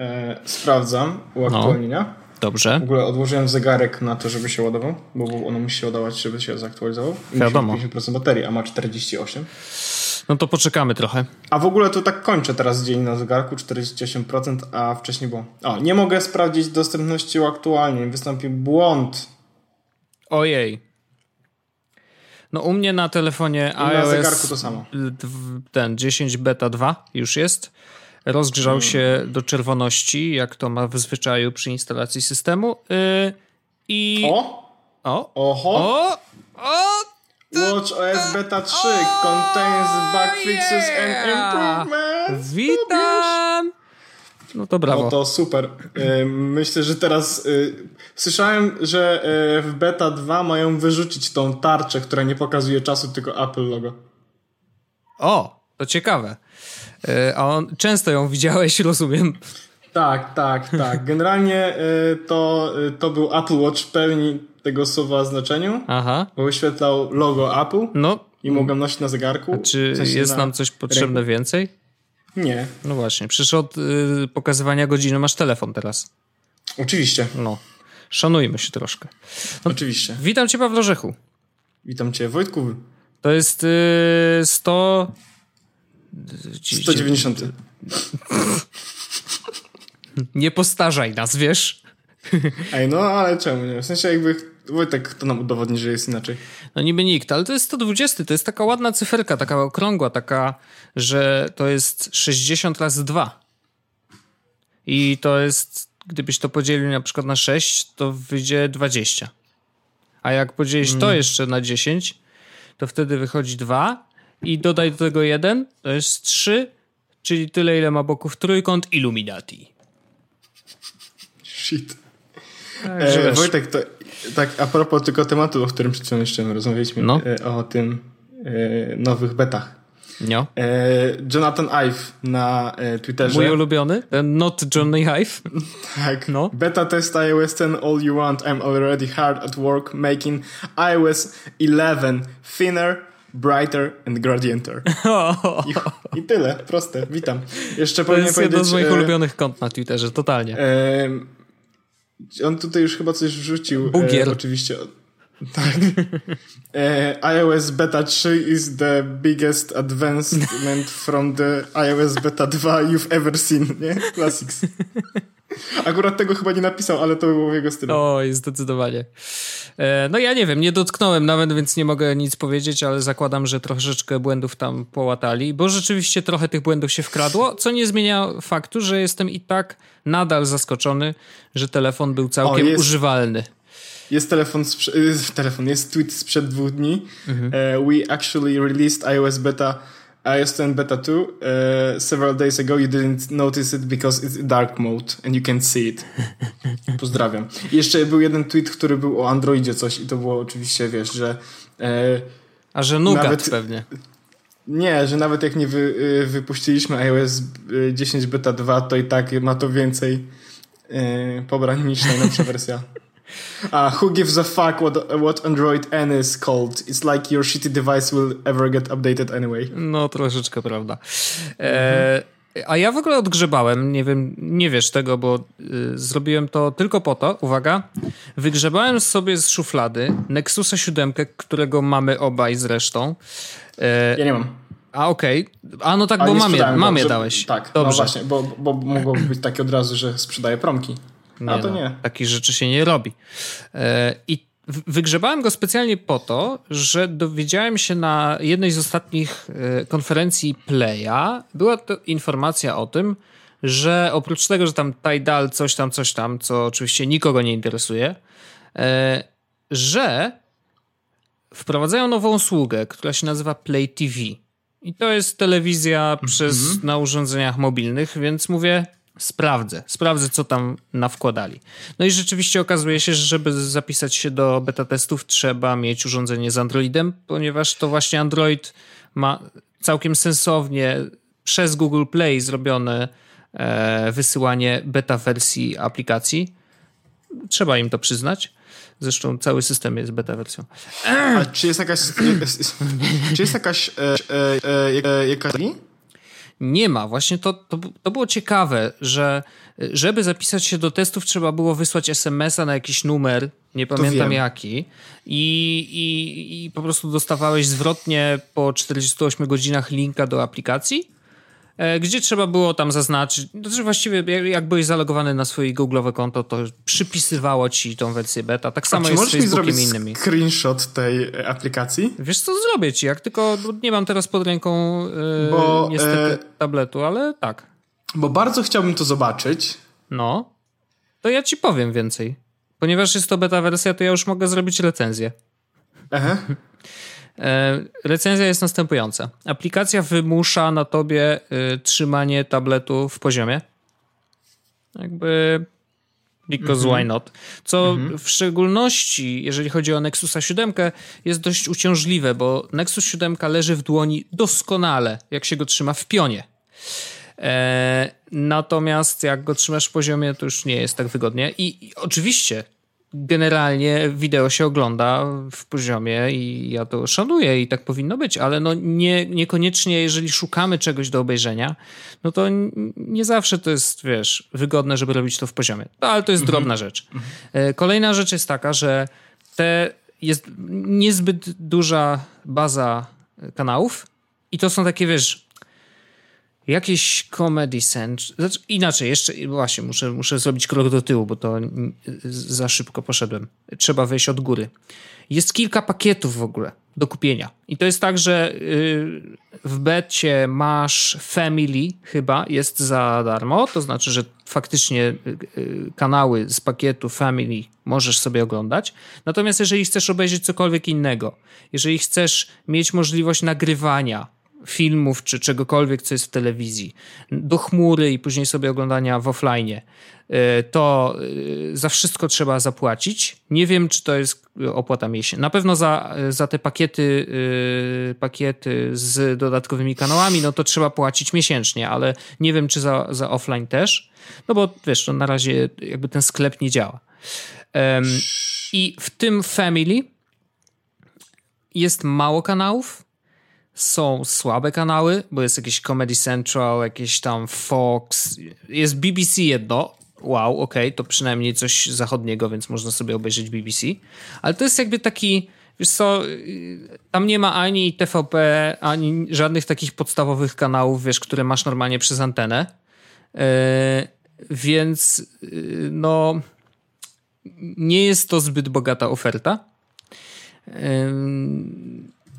E, sprawdzam uaktualnienia. No, dobrze. W ogóle odłożyłem zegarek na to, żeby się ładował, bo ono musi się ładować, żeby się zaktualizował. I Wiadomo. 50% baterii, a ma 48. No to poczekamy trochę. A w ogóle to tak kończę teraz dzień na zegarku, 48%, a wcześniej było. O, nie mogę sprawdzić dostępności uaktualnień. Wystąpił błąd. Ojej. No u mnie na telefonie iOS na zegarku to samo. ten 10 beta 2 już jest. Rozgrzał hmm. się do czerwoności, jak to ma w zwyczaju przy instalacji systemu. Yy, I. O! O! Oho! O! O! Watch OS Beta 3 contains bug fixes and improvements. Witam! No to brawo. No to super. Myślę, że teraz słyszałem, że w Beta 2 mają wyrzucić tą tarczę, która nie pokazuje czasu, tylko Apple logo. O, to ciekawe. A on, często ją widziałeś, rozumiem. Tak, tak, tak. Generalnie to, to był Apple Watch w pełni tego słowa znaczeniu, Aha. bo wyświetlał logo Apple no. i mogłem nosić na zegarku. A czy w sensie jest na nam coś potrzebne więcej? Nie. No właśnie, przecież od y, pokazywania godziny masz telefon teraz. Oczywiście. No, szanujmy się troszkę. No, Oczywiście. Witam cię, Pawlo Rzechu. Witam cię, Wojtku. To jest y, 100... 190. Nie postarzaj nas, wiesz? Ej, no ale czemu nie? W sensie jakby Wojtek to nam udowodni, że jest inaczej. No niby nikt, ale to jest 120, to jest taka ładna cyferka, taka okrągła, taka, że to jest 60 razy 2. I to jest, gdybyś to podzielił na przykład na 6, to wyjdzie 20. A jak podzielisz to jeszcze na 10, to wtedy wychodzi 2 i dodaj do tego 1, to jest 3, czyli tyle ile ma boków trójkąt Illuminati. Shit. Także E. Wojtek, to, tak a propos tylko tematu, o którym przed chwilą jeszcze rozmawialiśmy, No. e, o tym e, nowych betach. No. E, Jonathan Ive na e, Twitterze. Mój ulubiony, ten Not Johnny Hive. Tak. No. Beta test iOS 10 all you want. I'm already hard at work making iOS 11 thinner, brighter and gradienter. I, I tyle. Proste. Witam. Jeszcze To jest powiedzieć... z moich e, ulubionych kont na Twitterze, totalnie. e, on tutaj już chyba coś wrzucił. Bugier. E, oczywiście. Tak. E, iOS Beta 3 is the biggest advancement from the iOS Beta 2 you've ever seen, nie? Classics. Akurat tego chyba nie napisał, ale to było w jego stylu. Oj, zdecydowanie. E, No ja nie wiem, nie dotknąłem nawet, więc nie mogę nic powiedzieć, ale zakładam, że troszeczkę błędów tam połatali, bo rzeczywiście trochę tych błędów się wkradło, co nie zmienia faktu, że jestem i tak nadal zaskoczony, że telefon był całkiem jest. używalny. Jest telefon, y, telefon, jest tweet sprzed dwóch dni. E, we actually released iOS beta, iOS 10 beta 2 e, several days ago. You didn't notice it because it's dark mode and you can't see it. Pozdrawiam. I jeszcze był jeden tweet, który był o Androidzie coś i to było oczywiście, wiesz, że e, A że Nugat Nawet- pewnie. nie, że nawet jak nie wy, y, wypuściliśmy iOS y, 10 beta 2, to i tak ma to więcej y, pobrań niż najnowsza wersja. A who gives a fuck what, what Android N is called? It's like your shitty device will ever get updated anyway. No, troszeczkę prawda. E, a ja w ogóle odgrzebałem, nie wiem, nie wiesz tego, bo y, zrobiłem to tylko po to, uwaga, wygrzebałem sobie z szuflady Nexusa 7, którego mamy obaj zresztą. E, Ja nie mam. a okej, a no tak, A bo sprzedałem go, mamie żeby- dałeś. Tak, no Dobrze. właśnie, bo, bo mogłoby być takie od razu, że sprzedaje promki. A to no, nie. Takich rzeczy się nie robi. E, I wygrzebałem go specjalnie po to, że dowiedziałem się na jednej z ostatnich e, konferencji Playa, była to informacja o tym, że oprócz tego, że tam Tidal coś tam, coś tam, co oczywiście nikogo nie interesuje, e, że wprowadzają nową usługę, która się nazywa Play TV. I to jest telewizja przez, na urządzeniach mobilnych, więc mówię, sprawdzę, sprawdzę, co tam nawkładali. No i rzeczywiście okazuje się, że żeby zapisać się do beta testów, trzeba mieć urządzenie z Androidem, ponieważ to właśnie Android ma całkiem sensownie przez Google Play zrobione e, wysyłanie beta wersji aplikacji. Trzeba im to przyznać. Zresztą cały system jest beta wersją. A czy jest jakaś... czy jest jakaś... E, e, e, jakaś... nie ma. Właśnie to, to, to było ciekawe, że żeby zapisać się do testów, trzeba było wysłać SMS-a na jakiś numer, nie pamiętam jaki, i, i, i po prostu dostawałeś zwrotnie po 48 godzinach linka do aplikacji gdzie trzeba było tam zaznaczyć, znaczy właściwie jak byłeś zalogowany na swoje Google'owe konto, to przypisywało ci tą wersję beta. Tak samo jest z Facebookiem i innymi. screenshot tej e, aplikacji? Wiesz co, zrobię ci, jak tylko nie mam teraz pod ręką yy, bo, niestety e... tabletu, ale tak. Bo bardzo chciałbym to zobaczyć. No, to ja ci powiem więcej. Ponieważ jest to beta wersja, to ja już mogę zrobić recenzję. Aha. E, recenzja jest następująca. Aplikacja wymusza na tobie y, trzymanie tabletu w poziomie. Jakby because mm -hmm. why not? Co mm -hmm. w szczególności, jeżeli chodzi o Nexusa 7, jest dość uciążliwe, bo Nexus 7 leży w dłoni doskonale, jak się go trzyma w pionie. E, natomiast jak go trzymasz w poziomie, to już nie jest tak wygodnie. I, i oczywiście generalnie wideo się ogląda w poziomie i ja to szanuję i tak powinno być, ale no nie, niekoniecznie jeżeli szukamy czegoś do obejrzenia, no to nie zawsze to jest, wiesz, wygodne, żeby robić to w poziomie. No, ale to jest mhm. drobna rzecz. Mhm. Kolejna rzecz jest taka, że te jest niezbyt duża baza kanałów i to są takie, wiesz, Jakieś Comedy Central. Znaczy, inaczej, jeszcze właśnie muszę, muszę zrobić krok do tyłu, bo to za szybko poszedłem. Trzeba wejść od góry. Jest kilka pakietów w ogóle do kupienia. I to jest tak, że y, w becie masz Family chyba, jest za darmo. To znaczy, że faktycznie y, y, kanały z pakietu Family możesz sobie oglądać. Natomiast jeżeli chcesz obejrzeć cokolwiek innego, jeżeli chcesz mieć możliwość nagrywania, filmów czy czegokolwiek, co jest w telewizji, do chmury i później sobie oglądania w offline, e, to e, za wszystko trzeba zapłacić. Nie wiem, czy to jest opłata miesięczna. Na pewno za, za te pakiety, e, pakiety z dodatkowymi kanałami, no to trzeba płacić miesięcznie, ale nie wiem, czy za, za offline też. No bo wiesz, to na razie jakby ten sklep nie działa. I w tym Family jest mało kanałów, są słabe kanały, bo jest jakieś Comedy Central, jakieś tam Fox, jest BBC jedno. Wow, okej, okay, to przynajmniej coś zachodniego, więc można sobie obejrzeć BBC. Ale to jest jakby taki, wiesz co, tam nie ma ani TVP, ani żadnych takich podstawowych kanałów, wiesz, które masz normalnie przez antenę. Yy, więc yy, no nie jest to zbyt bogata oferta. Yy,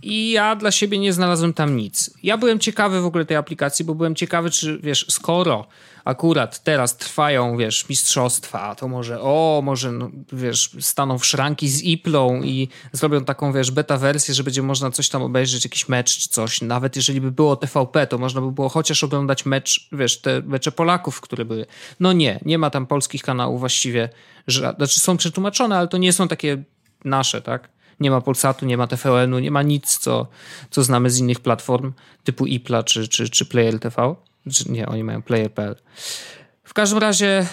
i ja dla siebie nie znalazłem tam nic. Ja byłem ciekawy w ogóle tej aplikacji, bo byłem ciekawy, czy wiesz, skoro akurat teraz trwają, wiesz, mistrzostwa, to może, o, może, no, wiesz, staną w szranki z Iplą i zrobią taką, wiesz, beta wersję, że będzie można coś tam obejrzeć, jakiś mecz czy coś. Nawet jeżeli by było TVP, to można by było chociaż oglądać mecz, wiesz, te mecze Polaków, które były. No nie, nie ma tam polskich kanałów właściwie, że, znaczy są przetłumaczone, ale to nie są takie nasze, tak? Nie ma Polsatu, nie ma TVN-u, nie ma nic, co, co znamy z innych platform typu IPLA czy, czy, czy Player TV. Czy nie, oni mają Player.pl. W każdym razie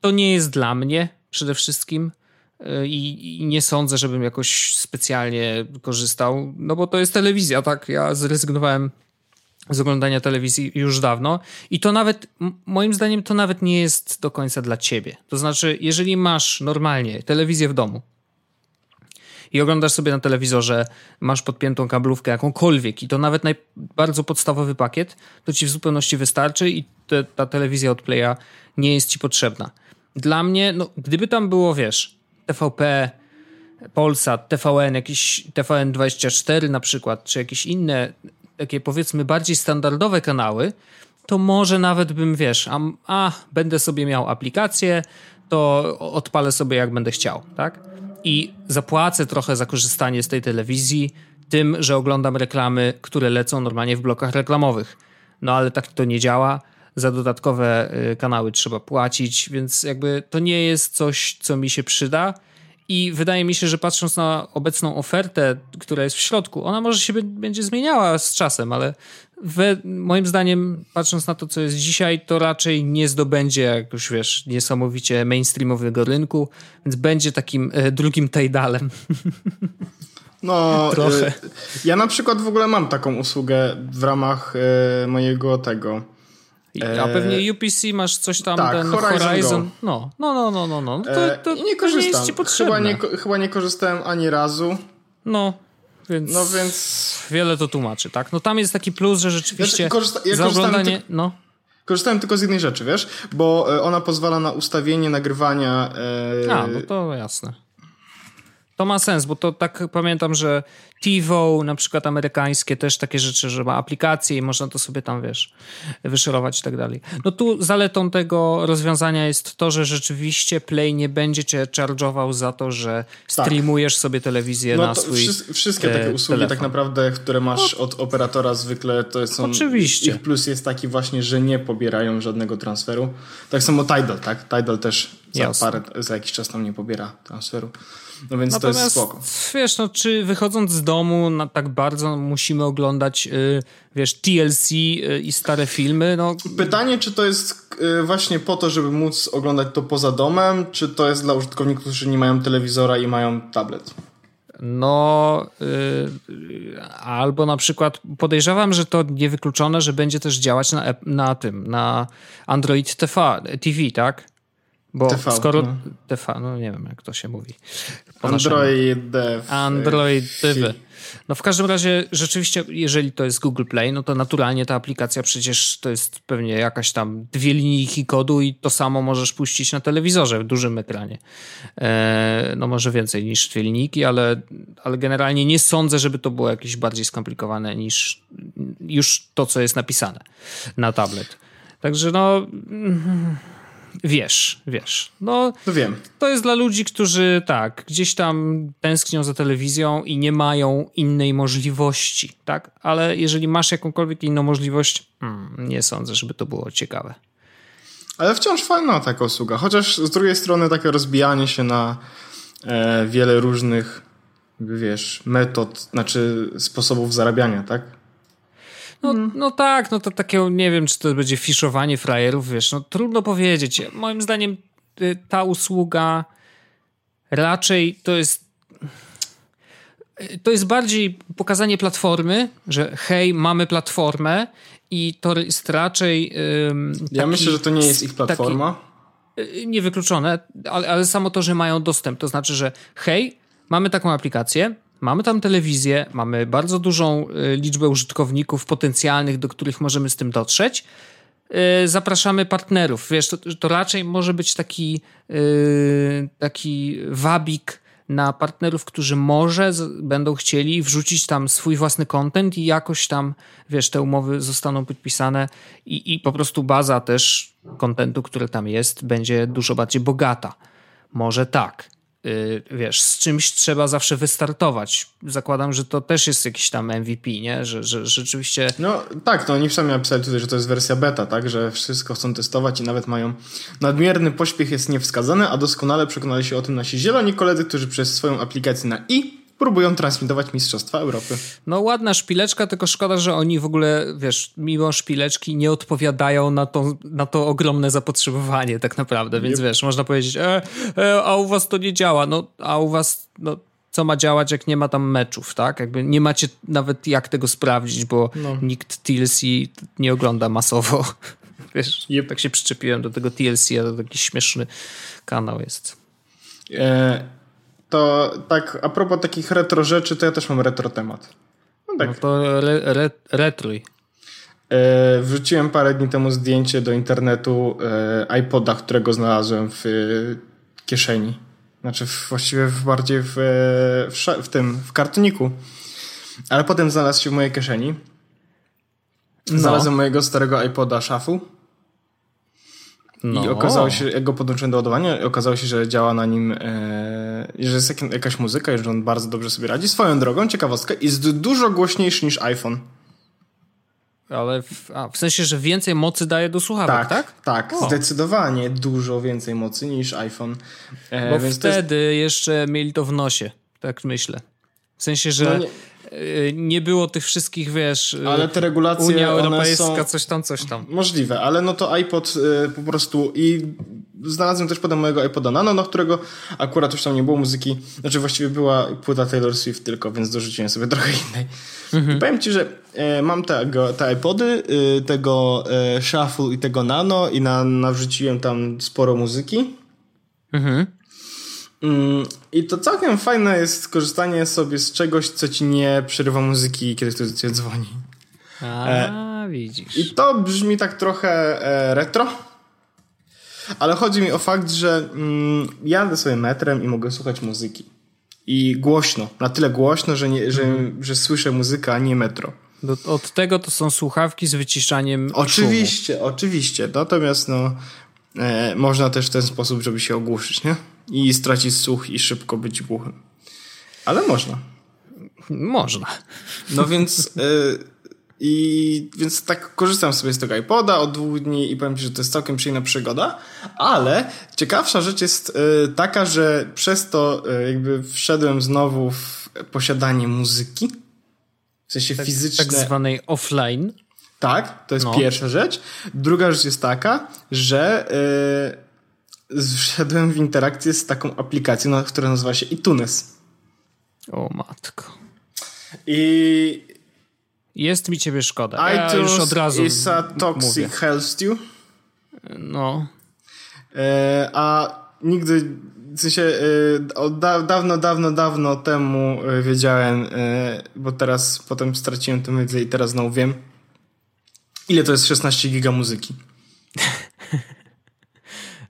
to nie jest dla mnie przede wszystkim yy, i nie sądzę, żebym jakoś specjalnie korzystał, no bo to jest telewizja, tak? Ja zrezygnowałem z oglądania telewizji już dawno i to nawet, moim zdaniem, to nawet nie jest do końca dla ciebie. To znaczy, jeżeli masz normalnie telewizję w domu, i oglądasz sobie na telewizorze, masz podpiętą kablówkę jakąkolwiek i to nawet naj, bardzo podstawowy pakiet, to ci w zupełności wystarczy i te, ta telewizja od Playa nie jest ci potrzebna. Dla mnie, no, gdyby tam było, wiesz, TVP, Polsat, TVN, jakiś TVN24 na przykład, czy jakieś inne takie powiedzmy bardziej standardowe kanały, to może nawet bym, wiesz, a, a będę sobie miał aplikację, to odpalę sobie jak będę chciał, tak? I zapłacę trochę za korzystanie z tej telewizji tym, że oglądam reklamy, które lecą normalnie w blokach reklamowych. No ale tak to nie działa. Za dodatkowe y, kanały trzeba płacić, więc jakby to nie jest coś, co mi się przyda. I wydaje mi się, że patrząc na obecną ofertę, która jest w środku, ona może się będzie zmieniała z czasem, ale we, moim zdaniem, patrząc na to, co jest dzisiaj, to raczej nie zdobędzie jakoś, wiesz, niesamowicie mainstreamowego rynku, więc będzie takim e, drugim Tajdalem. No, Trochę. Y, ja na przykład w ogóle mam taką usługę w ramach y, mojego tego. A pewnie UPC masz coś tam, tak, ten Horizon. Horizon. No, no, no, no, no, no. To, to nie korzystam. Jest ci potrzebne. Chyba nie, chyba nie korzystałem ani razu. No, więc, no więc wiele to tłumaczy, tak? No tam jest taki plus, że rzeczywiście ja, korzysta, ja za oglądanie, ty... no. Korzystałem tylko z jednej rzeczy, wiesz? Bo e, ona pozwala na ustawienie nagrywania. E... A, no to jasne. To ma sens, bo to tak pamiętam, że TiVo, na przykład amerykańskie, też takie rzeczy, że ma aplikacje i można to sobie tam, wiesz, wyszerować i tak dalej. No tu zaletą tego rozwiązania jest to, że rzeczywiście Play nie będzie cię charge'ował za to, że tak. streamujesz tak. sobie telewizję no na swój Wszystkie takie e, usługi telefon. tak naprawdę, które masz no. od operatora zwykle, to są... Oczywiście. Ich plus jest taki właśnie, że nie pobierają żadnego transferu. Tak samo Tidal, tak? Tidal też za, parę, za jakiś czas tam nie pobiera transferu. No więc Natomiast, to jest spoko. Wiesz, no czy wychodząc z domu na tak bardzo musimy oglądać, yy, wiesz, TLC yy, i stare filmy, no... Pytanie, czy to jest yy, właśnie po to, żeby móc oglądać to poza domem, czy to jest dla użytkowników, którzy nie mają telewizora i mają tablet? No, yy, albo na przykład podejrzewam, że to niewykluczone, że będzie też działać na, na tym, na Android TV, TV tak? Bo TV, skoro. No. TV, no nie wiem jak to się mówi. Android Dev. Android Dev. No w każdym razie rzeczywiście, jeżeli to jest Google Play, no to naturalnie ta aplikacja przecież to jest pewnie jakaś tam dwie linijki kodu i to samo możesz puścić na telewizorze w dużym ekranie. E, no może więcej niż dwie linijki, ale, ale generalnie nie sądzę, żeby to było jakieś bardziej skomplikowane niż już to, co jest napisane na tablet. Także no Wiesz, wiesz. No, to wiem. To jest dla ludzi, którzy tak, gdzieś tam tęsknią za telewizją i nie mają innej możliwości, tak? Ale jeżeli masz jakąkolwiek inną możliwość, hmm, nie sądzę, żeby to było ciekawe. Ale wciąż fajna taka usługa. Chociaż z drugiej strony takie rozbijanie się na e, wiele różnych, wiesz, metod, znaczy sposobów zarabiania, tak? No, mm. no tak, no to takie, nie wiem, czy to będzie fiszowanie frajerów, wiesz, no trudno powiedzieć. Moim zdaniem y, ta usługa raczej to jest to jest bardziej pokazanie platformy, że hej, mamy platformę i to jest raczej. ja myślę, że to nie jest ich platforma. Taki, y, niewykluczone, ale, ale samo to, że mają dostęp, to znaczy, że hej, mamy taką aplikację, Mamy tam telewizję, mamy bardzo dużą y, liczbę użytkowników potencjalnych, do których możemy z tym dotrzeć. Y, zapraszamy partnerów. Wiesz, to, to raczej może być taki, y, taki wabik na partnerów, którzy może będą chcieli wrzucić tam swój własny content i jakoś tam, wiesz, te umowy zostaną podpisane i, i po prostu baza też kontentu, który tam jest, będzie dużo bardziej bogata. Może tak. Y, wiesz, z czymś trzeba zawsze wystartować. Zakładam, że to też jest jakiś tam MVP, nie? Że, że, rzeczywiście... No tak, no oni sami napisali tutaj, że to jest wersja beta, tak? Że wszystko chcą testować i nawet mają... Nadmierny pośpiech jest niewskazany, a doskonale przekonali się o tym nasi zieloni koledzy, którzy przez swoją aplikację na i próbują transmitować Mistrzostwa Europy. No ładna szpileczka, tylko szkoda, że oni w ogóle, wiesz, mimo szpileczki nie odpowiadają na to, na to ogromne zapotrzebowanie tak naprawdę, więc wiesz, można powiedzieć, e, e, a u was to nie działa, no a u was, no co ma działać, jak nie ma tam meczów, tak? Jakby nie macie nawet jak tego sprawdzić, bo no. nikt TLC nie ogląda masowo. Wiesz, yep. tak się przyczepiłem do tego TLC, a to taki śmieszny kanał jest. E to tak, a propos takich retro rzeczy, to ja też mam retro temat. No, tak. no to re, re, retruj. E, wrzuciłem parę dni temu zdjęcie do internetu e, iPoda, którego znalazłem w e, kieszeni. Znaczy w, właściwie w, bardziej w, e, w, w, tym, w kartoniku. Ale potem znalazł się w mojej kieszeni. No. Znalazłem mojego starego iPoda szafu no. I okazało się, jak go podłączyłem do ładowania, okazało się, że działa na nim, e, że jest jakaś muzyka i że on bardzo dobrze sobie radzi. Swoją drogą, ciekawostka, jest dużo głośniejszy niż iPhone. Ale w, a, w sensie, że więcej mocy daje do słuchawek, tak? Tak, tak zdecydowanie dużo więcej mocy niż iPhone. E, Bo wtedy jest... jeszcze mieli to w nosie, tak myślę. W sensie, że no nie Y, nie było tych wszystkich, wiesz, y, ale te regulacje Unia Europejska, coś tam, coś tam. Możliwe, ale no to iPod y, po prostu i znalazłem też potem mojego iPoda Nano, na którego akurat już tam nie było muzyki. Znaczy właściwie była płyta Taylor Swift tylko, więc dorzuciłem sobie trochę innej. Mhm. powiem ci, że e, mam tego, te iPody, e, tego e, Shuffle i tego Nano i na, nawrzuciłem tam sporo muzyki. Mhm. Mm, I to całkiem fajne jest korzystanie sobie z czegoś, co ci nie przerywa muzyki, kiedy ktoś do ciebie dzwoni. A, e, widzisz. I to brzmi tak trochę e, retro. Ale chodzi mi o fakt, że mm, jadę sobie metrem i mogę słuchać muzyki. I głośno, na tyle głośno, że, nie, że, mm. że słyszę muzykę, a nie metro. Do, od tego to są słuchawki z wyciszaniem. Oczywiście, szumu. oczywiście. Natomiast no, e, można też w ten sposób, żeby się ogłuszyć, nie? I stracić słuch i szybko być głuchym. Ale można. Można. No więc. E, i więc tak korzystam sobie z tego iPoda od dwóch dni i powiem Ci, że to jest całkiem przyjemna przygoda, ale ciekawsza rzecz jest y, taka, że przez to y, jakby wszedłem znowu w posiadanie muzyki, w sensie tak, fizyczne. Tak zwanej offline. Tak, to jest no. pierwsza rzecz. Druga rzecz jest taka, że yy, wszedłem w interakcję z taką aplikacją, która nazywa się iTunes. O matko. I jest mi ciebie szkoda. Ja iTunes już od razu is a toxic mówię. health stew. No. E, a nigdy, w sensie e, od da, dawno, dawno, dawno temu e, wiedziałem, e, bo teraz potem straciłem tę wiedzę i teraz znowu wiem, ile to jest 16 giga muzyki.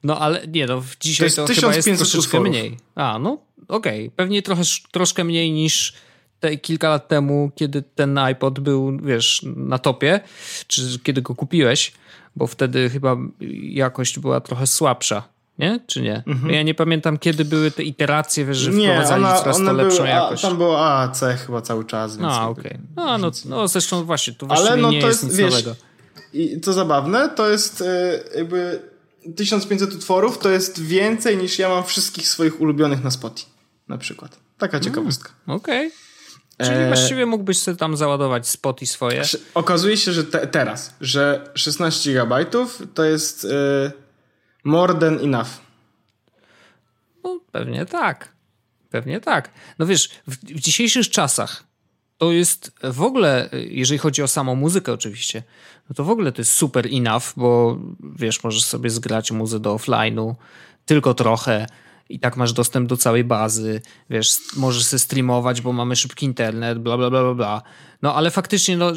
No ale nie, no dzisiaj to, jest to chyba jest troszeczkę mniej. A, no okej. Okay. Pewnie trochę, troszkę mniej niż te kilka lat temu, kiedy ten iPod był, wiesz, na topie, czy kiedy go kupiłeś, bo wtedy chyba jakość była trochę słabsza. Nie? Czy nie? Mhm. Ja nie pamiętam, kiedy były te iteracje, wiesz, że nie, wprowadzali ona, coraz to lepszą były, jakość. A, tam było AAC chyba cały czas. Więc a, okej. Okay. No, no, no, zresztą właśnie, tu Ale no, nie to jest, jest nic wiesz, nowego. I co zabawne, to jest e, jakby 1500 utworów to jest więcej niż ja mam wszystkich swoich ulubionych na Spotify na przykład. Taka ciekawostka. Mm, Okej. Okay. Czyli e, właściwie mógłbyś sobie tam załadować spoty swoje. Okazuje się, że te, teraz, że 16 GB to jest y, more than enough. No, pewnie tak. Pewnie tak. No wiesz, w, w dzisiejszych czasach to jest w ogóle, jeżeli chodzi o samą muzykę oczywiście, no to w ogóle to jest super enough, bo wiesz, możesz sobie zgrać muzę do offline'u tylko trochę, i tak masz dostęp do całej bazy, wiesz, możesz się streamować, bo mamy szybki internet, bla, bla, bla, bla, bla. No ale faktycznie, no,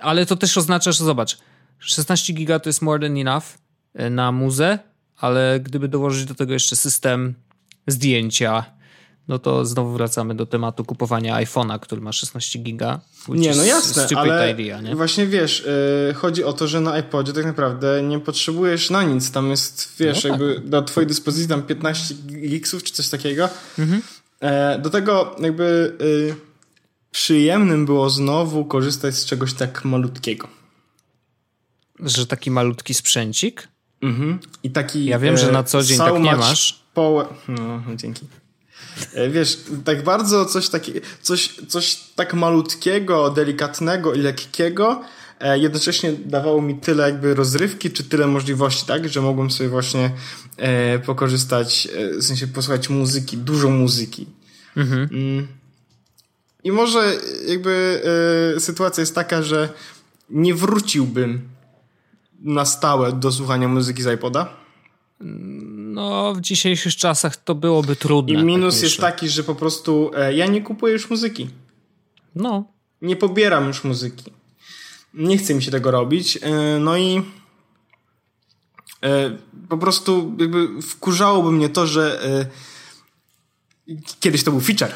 ale to też oznacza, że zobacz, 16 giga to jest more than enough e, na muzę, ale gdyby dołożyć do tego jeszcze system zdjęcia, no to znowu wracamy do tematu kupowania iPhone'a, który ma 16 giga. Nie, no jasne, ale idea, nie? właśnie wiesz, yy, chodzi o to, że na iPodzie tak naprawdę nie potrzebujesz na nic. Tam jest, wiesz, no tak. jakby do twojej dyspozycji tam 15 gigsów czy coś takiego. Mhm. E, do tego jakby yy, przyjemnym było znowu korzystać z czegoś tak malutkiego. Że taki malutki sprzęcik? Mhm. I taki. Ja wiem, że na co dzień tak nie masz. Power... No, dzięki. E, wiesz, tak bardzo coś takiego, coś, coś tak malutkiego, delikatnego i lekkiego, e, jednocześnie dawało mi tyle jakby rozrywki, czy tyle możliwości, tak, że mogłem sobie właśnie e, pokorzystać, e, w sensie posłuchać muzyki, dużo muzyki. Mhm. Mm. I może jakby e, sytuacja jest taka, że nie wróciłbym na stałe do słuchania muzyki z iPoda, no, w dzisiejszych czasach to byłoby trudne. I tak minus tak jest taki, że po prostu e, ja nie kupuję już muzyki. No. Nie pobieram już muzyki. Nie chce mi się tego robić. E, no i e, po prostu jakby wkurzałoby mnie to, że e, kiedyś to był feature,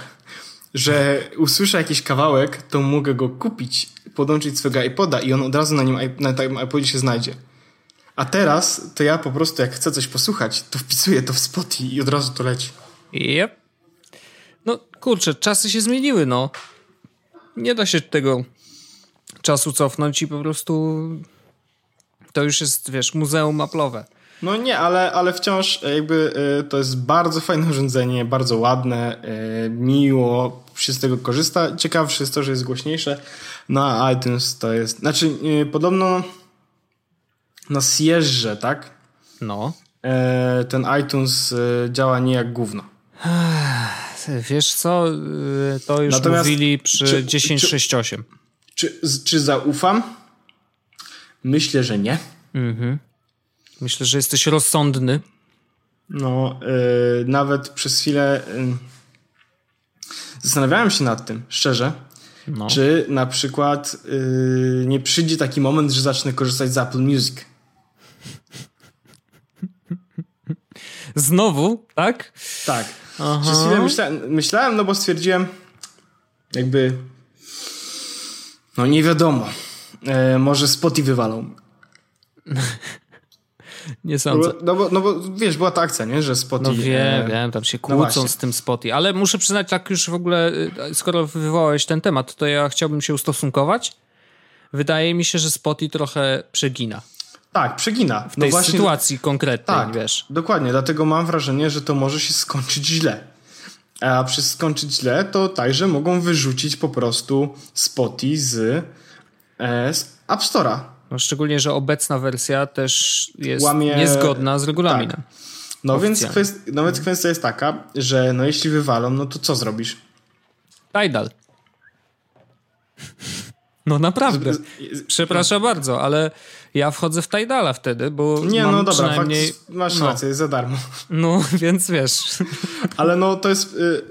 że usłyszę jakiś kawałek, to mogę go kupić, podłączyć swojego iPoda i on od razu na nim na tym iPodzie się znajdzie. A teraz to ja po prostu jak chcę coś posłuchać, to wpisuję to w Spotify i od razu to leci. Yep. No kurczę, czasy się zmieniły, no. Nie da się tego czasu cofnąć i po prostu to już jest, wiesz, muzeum maplowe. No nie, ale, ale wciąż jakby y, to jest bardzo fajne urządzenie, bardzo ładne, y, miło się z tego korzysta. Ciekawsze jest to, że jest głośniejsze. No a iTunes to jest, znaczy y, podobno na Sierze, tak? No. e, ten iTunes e, działa nie jak gówno. Wiesz co, y, to już Natomiast mówili przy 10.6.8. Czy, czy zaufam? Myślę, że nie. Mhm. Myślę, że jesteś rozsądny. No, yy, nawet przez chwilę yy, zastanawiałem się nad tym, szczerze, no. czy na przykład yy, nie przyjdzie taki moment, że zacznę korzystać z Apple Music. Znowu, tak? Tak. Aha. Przez chwilę myślałem, myślałem, no bo stwierdziłem, jakby, no nie wiadomo, e, może Spotify wywalą. nie sądzę. No bo, no bo wiesz, była ta akcja, nie? że Spotify... No wiem, e... wiem, tam się no kłócą no z tym Spotify, ale muszę przyznać, tak już w ogóle, e, skoro wywołałeś ten temat, to ja chciałbym się ustosunkować. Wydaje mi się, że Spotify trochę przegina. Tak, przegina. W tej no właśnie, sytuacji konkretnej, tak, wiesz. Dokładnie, dlatego mam wrażenie, że to może się skończyć źle. A przez skończyć źle, to także mogą wyrzucić po prostu Spotify z, e, z App Store'a. No, szczególnie, że obecna wersja też jest Łamie... niezgodna z regulaminem. Tak. No więc, kwest... no więc kwestia jest taka, że no jeśli wywalą, no to co zrobisz? Tidal. No naprawdę. Przepraszam bardzo, ale ja wchodzę w Tidala wtedy, bo. Nie, no dobra, przynajmniej... fakt, masz no. rację, jest za darmo. No, więc wiesz. Ale no to jest. Y,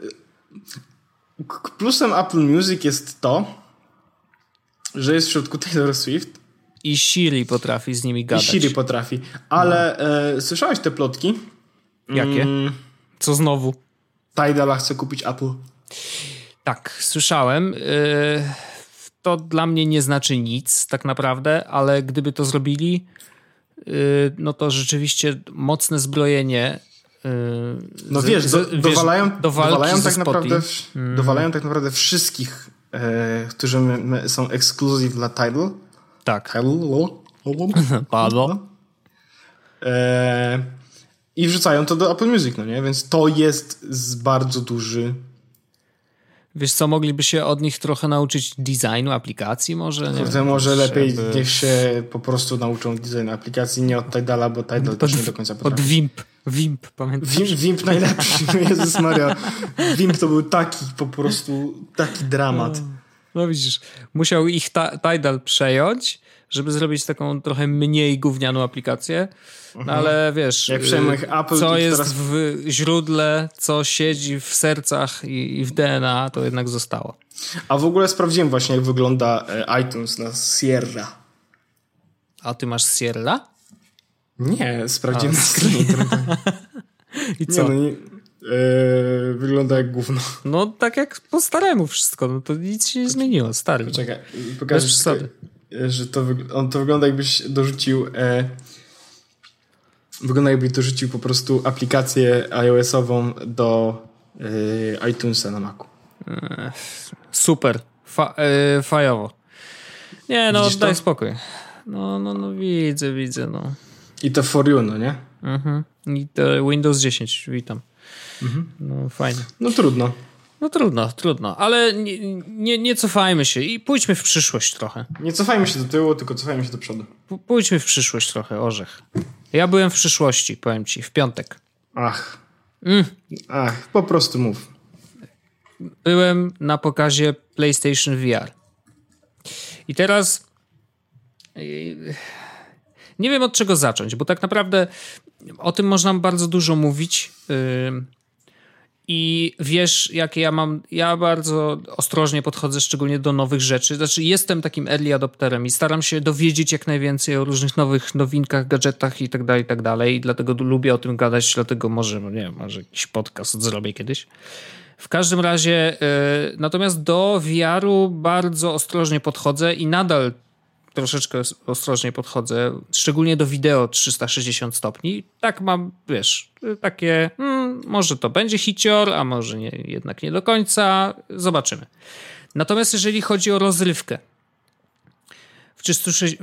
plusem Apple Music jest to, że jest w środku Taylor Swift. I Siri potrafi z nimi gadać. I Siri potrafi. Ale no. e, słyszałeś te plotki? Jakie? Mm. Co znowu? Tidala chce kupić Apple. Tak, słyszałem. Y to dla mnie nie znaczy nic tak naprawdę, ale gdyby to zrobili, y, no to rzeczywiście mocne zbrojenie. Y, no z, wiesz, do, dowalają, do dowalają, tak naprawdę, mm. dowalają tak naprawdę wszystkich, e, którzy są ekskluzyw dla Tidal. Tak. Padło. E, I wrzucają to do Apple Music, no nie? Więc to jest bardzo duży Wiesz co, mogliby się od nich trochę nauczyć designu aplikacji może? Nie wiem, może lepiej żeby... niech się po prostu nauczą designu aplikacji, nie od Tidala, bo Tidal pod, też nie do końca potrafi. Od Wimp. Wimp, pamiętasz? Wimp, Wimp najlepszy, Jezus Maria. Wimp to był taki po prostu, taki dramat. No, no widzisz, musiał ich ta, Tidal przejąć, żeby zrobić taką trochę mniej gównianą aplikację, no mhm. ale wiesz, Jak Apple, co jest teraz... w źródle, co siedzi w sercach i, i w DNA, to jednak zostało. A w ogóle sprawdziłem właśnie, jak wygląda e, iTunes na Sierra. A ty masz Sierra? Nie, sprawdziłem A, na stronie I co? Nie, no, nie, Yy, wygląda jak gówno. No tak jak po staremu wszystko, no to nic się nie zmieniło, stary. Poczekaj, pokażę, że to, on to wygląda jakbyś dorzucił e, Wygląda jakby dorzucił po prostu aplikację iOS-ową do y, iTunesa na Macu. Super. Fa y, fajowo. Nie, no Widzisz daj to? spokój. No, no, no widzę, widzę, no. I to for you, no nie? Mhm. I to Windows 10, witam. Mhm. No fajnie. No trudno. No trudno, trudno, ale nie, nie, nie, cofajmy się i pójdźmy w przyszłość trochę. Nie cofajmy się do tyłu, tylko cofajmy się do przodu. P pójdźmy w przyszłość trochę, orzech. Ja byłem w przyszłości, powiem ci, w piątek. Ach. Mm. Ach, po prostu mów. Byłem na pokazie PlayStation VR. I teraz nie wiem od czego zacząć, bo tak naprawdę o tym można bardzo dużo mówić. I wiesz, jakie ja mam. Ja bardzo ostrożnie podchodzę, szczególnie do nowych rzeczy. Znaczy, jestem takim early adopterem i staram się dowiedzieć jak najwięcej o różnych nowych nowinkach, gadżetach i tak dalej, i tak dalej. I dlatego lubię o tym gadać, dlatego może, no nie wiem, może jakiś podcast zrobię kiedyś. W każdym razie, yy, natomiast do VR-u bardzo ostrożnie podchodzę i nadal troszeczkę ostrożnie podchodzę, szczególnie do wideo 360 stopni. Tak mam, wiesz, takie, hmm, może to będzie hicior, a może nie, jednak nie do końca. Zobaczymy. Natomiast jeżeli chodzi o rozrywkę,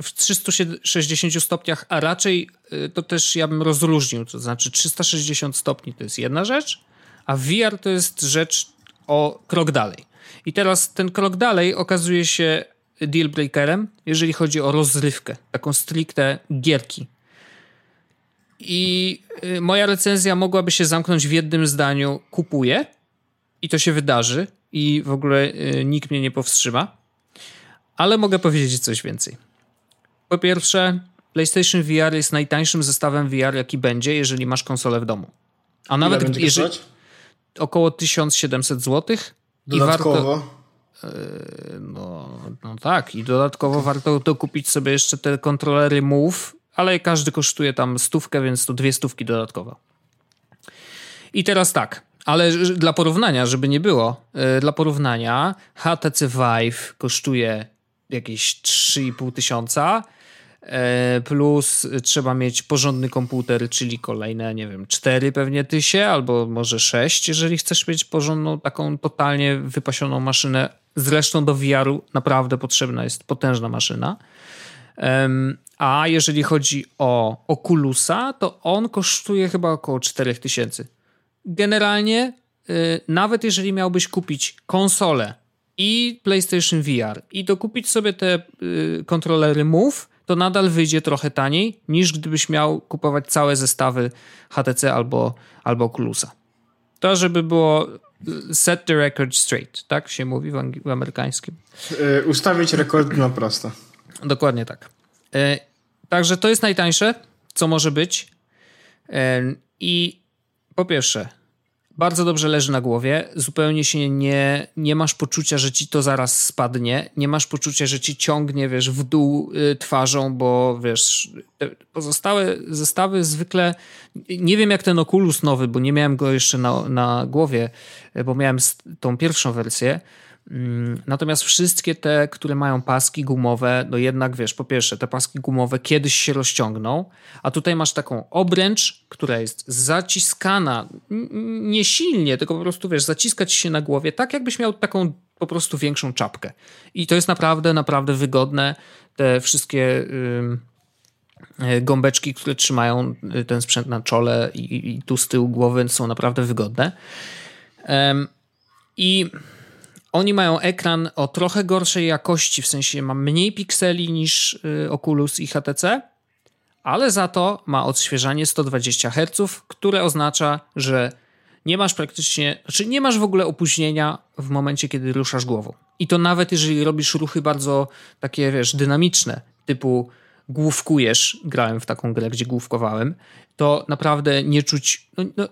w 360 stopniach, a raczej y, to też ja bym rozróżnił, to znaczy 360 stopni to jest jedna rzecz, a VR to jest rzecz o krok dalej. I teraz ten krok dalej okazuje się deal breakerem, jeżeli chodzi o rozrywkę, taką stricte gierki. I y, moja recenzja mogłaby się zamknąć w jednym zdaniu: kupuję i to się wydarzy, i w ogóle y, nikt mnie nie powstrzyma. Ale mogę powiedzieć coś więcej. Po pierwsze, PlayStation VR jest najtańszym zestawem VR, jaki będzie, jeżeli masz konsolę w domu. A nawet jeżeli około 1700 zł. Dodatkowo. I warto, no, no tak, i dodatkowo warto dokupić sobie jeszcze te kontrolery Move, ale każdy kosztuje tam stówkę, więc to dwie stówki dodatkowo. I teraz tak, ale dla porównania, żeby nie było, y, dla porównania HTC Vive kosztuje jakieś 3,5 tysiąca, e, plus trzeba mieć porządny komputer, czyli kolejne, nie wiem, 4 pewnie tysie, albo może 6, jeżeli chcesz mieć porządną, taką totalnie wypasioną maszynę. Zresztą do VR-u naprawdę potrzebna jest potężna maszyna. A jeżeli chodzi o Oculusa, to on kosztuje chyba około 4000. Generalnie, y, nawet jeżeli miałbyś kupić konsolę i PlayStation VR i dokupić sobie te y, kontrolery Move, to nadal wyjdzie trochę taniej niż gdybyś miał kupować całe zestawy HTC albo, albo Oculusa. To, żeby było set the record straight, tak się mówi w, w amerykańskim. Yy, ustawić rekord na prosto. Dokładnie tak. Yy, także to jest najtańsze, co może być. Yy, I po pierwsze, bardzo dobrze leży na głowie, zupełnie się nie, nie masz poczucia, że ci to zaraz spadnie, nie masz poczucia, że ci ciągnie, wiesz, w dół y, twarzą, bo wiesz, pozostałe zestawy zwykle, nie wiem jak ten Oculus nowy, bo nie miałem go jeszcze na, na głowie, bo miałem tą pierwszą wersję, natomiast wszystkie te, które mają paski gumowe, no jednak wiesz, po pierwsze, te paski gumowe kiedyś się rozciągną, a tutaj masz taką obręcz, która jest zaciskana nie silnie, tylko po prostu wiesz, zaciskać się na głowie, tak jakbyś miał taką po prostu większą czapkę. I to jest naprawdę, naprawdę wygodne. Te wszystkie yy, gąbeczki, które trzymają y, ten sprzęt na czole i, i tu z tyłu głowy są naprawdę wygodne. I oni mają ekran o trochę gorszej jakości, w sensie ma mniej pikseli niż y, Oculus i HTC, ale za to ma odświeżanie 120 Hz, które oznacza, że nie masz praktycznie, znaczy nie masz w ogóle opóźnienia w momencie, kiedy ruszasz głową. I to nawet jeżeli robisz ruchy bardzo takie, wiesz, dynamiczne, typu główkujesz, grałem w taką grę, gdzie główkowałem, to naprawdę nie czuć, no, no,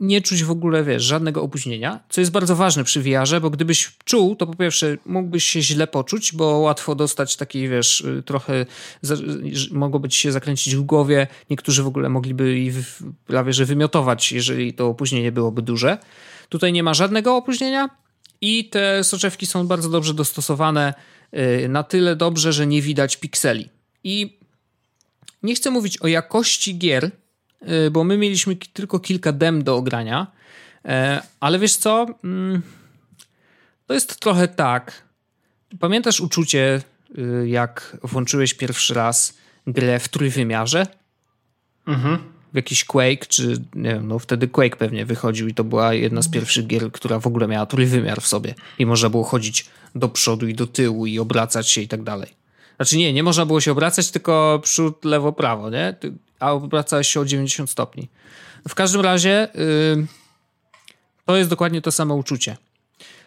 nie czuć w ogóle, wiesz, żadnego opóźnienia, co jest bardzo ważne przy VR-ze, bo gdybyś czuł, to po pierwsze mógłbyś się źle poczuć, bo łatwo dostać taki, wiesz, y, trochę mogłoby ci się zakręcić w głowie, niektórzy w ogóle mogliby i prawie, że wymiotować, jeżeli to opóźnienie byłoby duże. Tutaj nie ma żadnego opóźnienia i te soczewki są bardzo dobrze dostosowane, y, na tyle dobrze, że nie widać pikseli. I nie chcę mówić o jakości gier, Y, bo my mieliśmy tylko kilka dem do ogrania, e, ale wiesz co? Mm, to jest trochę tak. Pamiętasz uczucie, y, jak włączyłeś pierwszy raz grę w trójwymiarze? Mhm. W jakiś Quake, czy nie wiem, no wtedy Quake pewnie wychodził i to była jedna z pierwszych gier, która w ogóle miała trójwymiar w sobie i można było chodzić do przodu i do tyłu i obracać się i tak dalej. Znaczy nie, nie można było się obracać, tylko przód, lewo, prawo, nie? A obracałeś się o 90 stopni. W każdym razie yy, to jest dokładnie to samo uczucie.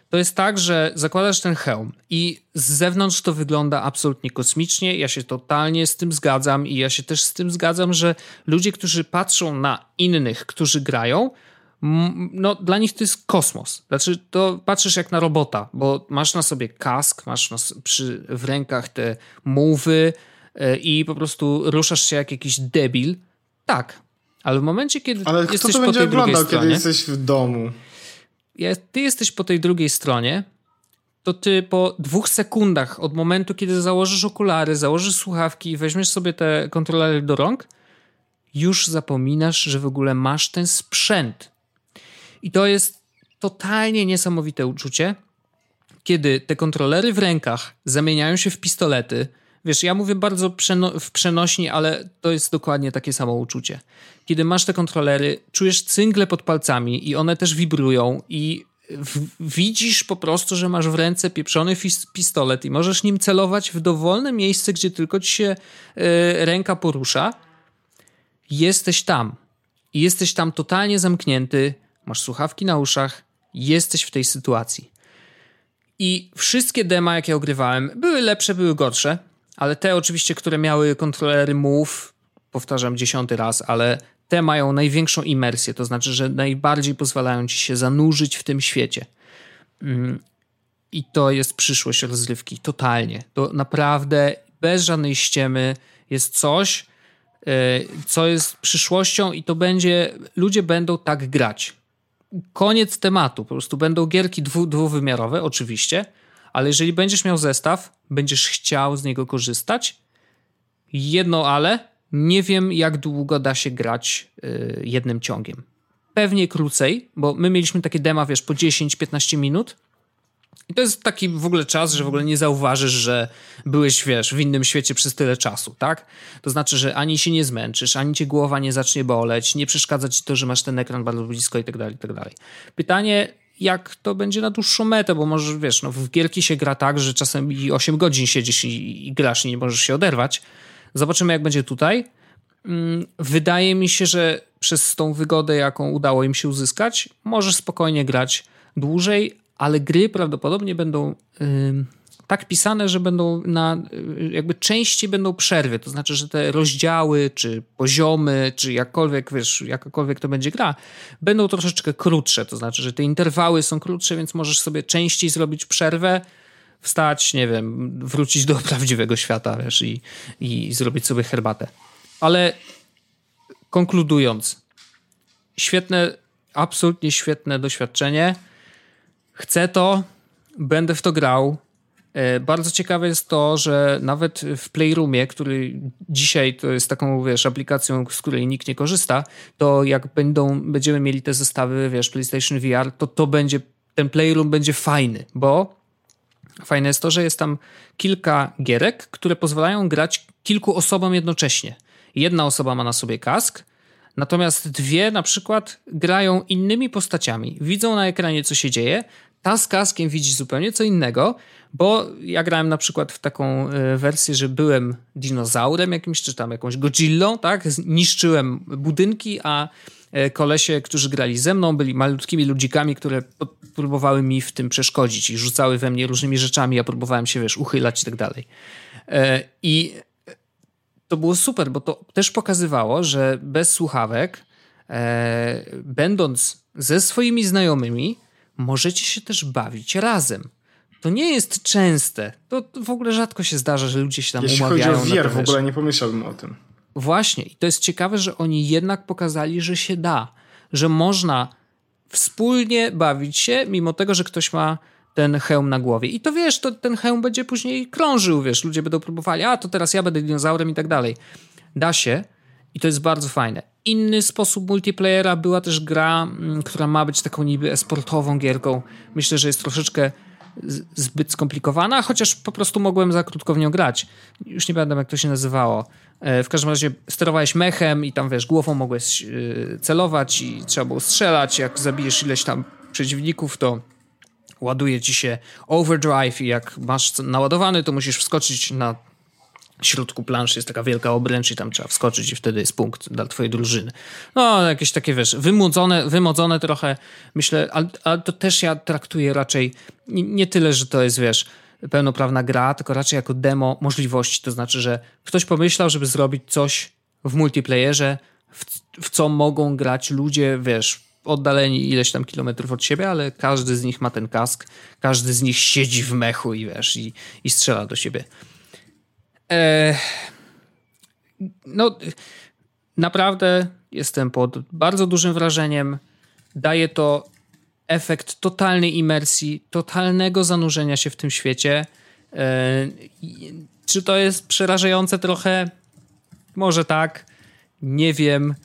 To jest tak, że zakładasz ten hełm i z zewnątrz to wygląda absolutnie kosmicznie. Ja się totalnie z tym zgadzam i ja się też z tym zgadzam, że ludzie, którzy patrzą na innych, którzy grają, no dla nich to jest kosmos. Znaczy, to patrzysz jak na robota, bo masz na sobie kask, masz na, przy, w rękach te mowy, i po prostu ruszasz się jak jakiś debil. Tak, ale w momencie, kiedy ale jesteś kto to po tej drugiej oglądał, stronie... kiedy jesteś w domu? Ty jesteś po tej drugiej stronie, to ty po dwóch sekundach od momentu, kiedy założysz okulary, założysz słuchawki i weźmiesz sobie te kontrolery do rąk, już zapominasz, że w ogóle masz ten sprzęt. I to jest totalnie niesamowite uczucie, kiedy te kontrolery w rękach zamieniają się w pistolety, Wiesz, ja mówię bardzo przeno w przenośni, ale to jest dokładnie takie samo uczucie. Kiedy masz te kontrolery, czujesz cyngle pod palcami i one też wibrują i widzisz po prostu, że masz w ręce pieprzony pistolet i możesz nim celować w dowolne miejsce, gdzie tylko ci się y, ręka porusza. jesteś tam. I jesteś tam totalnie zamknięty, masz słuchawki na uszach, jesteś w tej sytuacji. I wszystkie dema, jakie ogrywałem, były lepsze, były gorsze, ale te oczywiście, które miały kontrolery move, powtarzam dziesiąty raz, ale te mają największą imersję, to znaczy, że najbardziej pozwalają ci się zanurzyć w tym świecie. Mm, I to jest przyszłość rozrywki, totalnie. To naprawdę bez żadnej ściemy jest coś, e, co jest przyszłością i to będzie, ludzie będą tak grać. Koniec tematu, po prostu będą gierki dwu, dwuwymiarowe, oczywiście, ale jeżeli będziesz miał zestaw, będziesz chciał z niego korzystać. Jedno ale, nie wiem jak długo da się grać y, jednym ciągiem. Pewnie krócej, bo my mieliśmy takie dema, wiesz, po 10-15 minut. I to jest taki w ogóle czas, że w ogóle nie zauważysz, że byłeś, wiesz, w innym świecie przez tyle czasu, tak? To znaczy, że ani się nie zmęczysz, ani cię głowa nie zacznie boleć, nie przeszkadza ci to, że masz ten ekran bardzo blisko i tak dalej, i tak dalej. Pytanie, jak to będzie na dłuższą metę, bo może, wiesz, no w gierki się gra tak, że czasem i 8 godzin siedzisz i, i grasz i nie możesz się oderwać. Zobaczymy, jak będzie tutaj. Mm, wydaje mi się, że przez tą wygodę, jaką udało im się uzyskać, możesz spokojnie grać dłużej, ale gry prawdopodobnie będą yy, tak pisane, że będą na, yy, jakby częściej będą przerwy. To znaczy, że te rozdziały, czy poziomy, czy jakkolwiek, wiesz, jakakolwiek to będzie gra, będą troszeczkę krótsze. To znaczy, że te interwały są krótsze, więc możesz sobie częściej zrobić przerwę, wstać, nie wiem, wrócić do prawdziwego świata, wiesz, i, i zrobić sobie herbatę. Ale konkludując, świetne, absolutnie świetne doświadczenie. Chcę to, będę w to grał. E, bardzo ciekawe jest to, że nawet w Playroomie, który dzisiaj to jest taką, wiesz, aplikacją, z której nikt nie korzysta, to jak będą, będziemy mieli te zestawy, wiesz, PlayStation VR, to to będzie, ten Playroom będzie fajny, bo Fajne jest to, że jest tam kilka gierek, które pozwalają grać kilku osobom jednocześnie. Jedna osoba ma na sobie kask, natomiast dwie na przykład grają innymi postaciami. Widzą na ekranie, co się dzieje. Ta z kaskiem widzi zupełnie co innego, bo ja grałem na przykład w taką e, wersję, że byłem dinozaurem jakimś, czy tam jakąś Godzillą, tak? Niszczyłem budynki, a E, kolesie, którzy grali ze mną, byli malutkimi ludzikami, które próbowały mi w tym przeszkodzić i rzucały we mnie różnymi rzeczami, ja próbowałem się, wiesz, uchylać i tak dalej. E, I to było super, bo to też pokazywało, że bez słuchawek, będąc ze swoimi znajomymi, możecie się też bawić razem. To nie jest częste. To w ogóle rzadko się zdarza, że ludzie się tam Jeśli umawiają. Jeśli chodzi o VR, w ogóle nie pomyślałbym o tym. Właśnie, i to jest ciekawe, że oni jednak pokazali, że się da, że można wspólnie bawić się, mimo tego, że ktoś ma ten hełm na głowie. I to wiesz, to ten hełm będzie później krążył, wiesz, ludzie będą próbowali, a to teraz ja będę dinozaurem i tak dalej. Da się i to jest bardzo fajne. Inny sposób multiplayera była też gra, mm, która ma być taką niby esportową gierką. Myślę, że jest troszeczkę zbyt skomplikowana, chociaż po prostu mogłem za krótko w nią grać. Już nie pamiętam, jak to się nazywało. E, w każdym razie sterowałeś mechem i tam, wiesz, głową mogłeś e, celować i trzeba było strzelać. Jak zabijesz ileś tam przeciwników, to ładuje ci się overdrive i jak masz naładowany, to musisz wskoczyć na środku planszy jest taka wielka obręcz i tam trzeba wskoczyć i wtedy jest punkt dla twojej drużyny. No, jakieś takie, wiesz, wymodzone, wymodzone trochę, myślę, ale, ale to też ja traktuję raczej nie, nie tyle, że to jest, wiesz, pełnoprawna gra, tylko raczej jako demo możliwości. To znaczy, że ktoś pomyślał, żeby zrobić coś w multiplayerze, w, w co mogą grać ludzie, wiesz, oddaleni ileś tam kilometrów od siebie, ale każdy z nich ma ten kask, każdy z nich siedzi w mechu i wiesz, i, i strzela do siebie. Eee, no, naprawdę jestem pod bardzo dużym wrażeniem. Daje to efekt totalnej imersji, totalnego zanurzenia się w tym świecie. E, czy to jest przerażające trochę? Może tak. Nie wiem.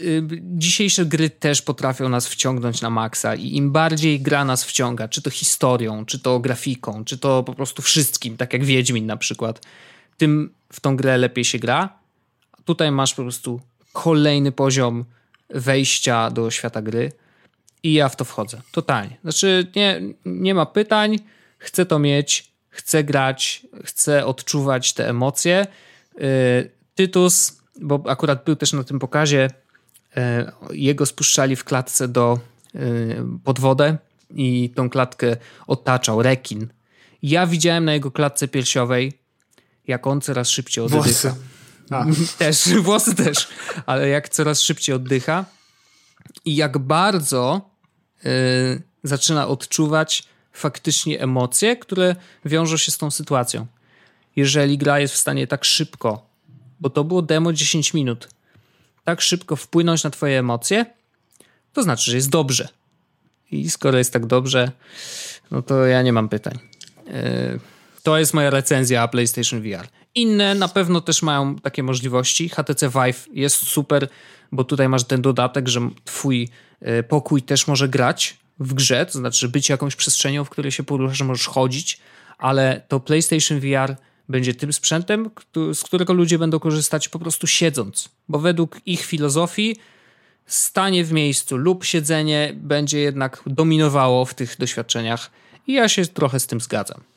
Y, dzisiejsze gry też potrafią nas wciągnąć na maksa i im bardziej gra nas wciąga, czy to historią, czy to grafiką, czy to po prostu wszystkim, tak jak Wiedźmin na przykład, tym w tą grę lepiej się gra. Tutaj masz po prostu kolejny poziom wejścia do świata gry i ja w to wchodzę. Totalnie. Znaczy, nie, nie ma pytań, chcę to mieć, chcę grać, chcę odczuwać te emocje. Yy, Tytus bo akurat był też na tym pokazie, e, jego spuszczali w klatce do e, pod wodę i tą klatkę otaczał rekin. Ja widziałem na jego klatce piersiowej, jak on coraz szybciej oddycha. Włosy. Też, włosy też, ale jak coraz szybciej oddycha i jak bardzo yy, zaczyna odczuwać faktycznie emocje, które wiążą się z tą sytuacją. Jeżeli gra jest w stanie tak szybko, bo to było demo 10 minut, tak szybko wpłynąć na twoje emocje, to znaczy, że jest dobrze. I skoro jest tak dobrze, no to ja nie mam pytań. Yy, to jest moja recenzja PlayStation VR. Inne na pewno też mają takie możliwości. HTC Vive jest super, bo tutaj masz ten dodatek, że twój yy, pokój też może grać w grze, to znaczy być jakąś przestrzenią, w której się poruszasz, że możesz chodzić, ale to PlayStation VR będzie tym sprzętem, z którego ludzie będą korzystać po prostu siedząc, bo według ich filozofii stanie w miejscu lub siedzenie będzie jednak dominowało w tych doświadczeniach i ja się trochę z tym zgadzam.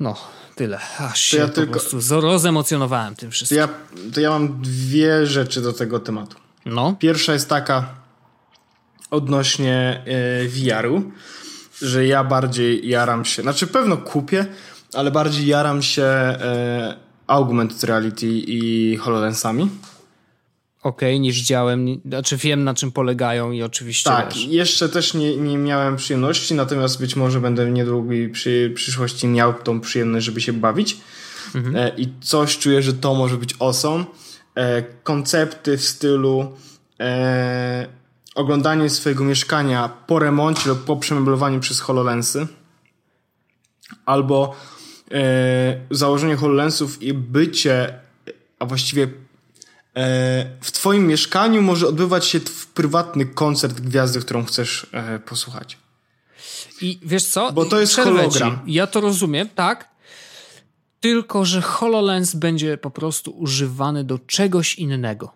No, tyle. Aż się ja po tylko... prostu rozemocjonowałem tym wszystkim. To ja, to ja mam dwie rzeczy do tego tematu. No. Pierwsza jest taka odnośnie e, VR-u, że ja bardziej jaram się, znaczy pewno kupię, ale bardziej jaram się e, augmented reality i HoloLensami ok niż działem, znaczy wiem na czym polegają i oczywiście Tak, jeszcze też nie, nie miałem przyjemności, natomiast być może będę w niedługiej przy, przyszłości miał tą przyjemność, żeby się bawić mhm. e, i coś czuję, że to może być awesome. E, koncepty w stylu e, oglądanie swojego mieszkania po remoncie lub po przemeblowaniu przez HoloLensy albo e, założenie HoloLensów i bycie, a właściwie w twoim mieszkaniu może odbywać się prywatny koncert gwiazdy, którą chcesz e, posłuchać. I wiesz co? Bo to jest hologram. Ja to rozumiem, tak? Tylko, że HoloLens będzie po prostu używany do czegoś innego.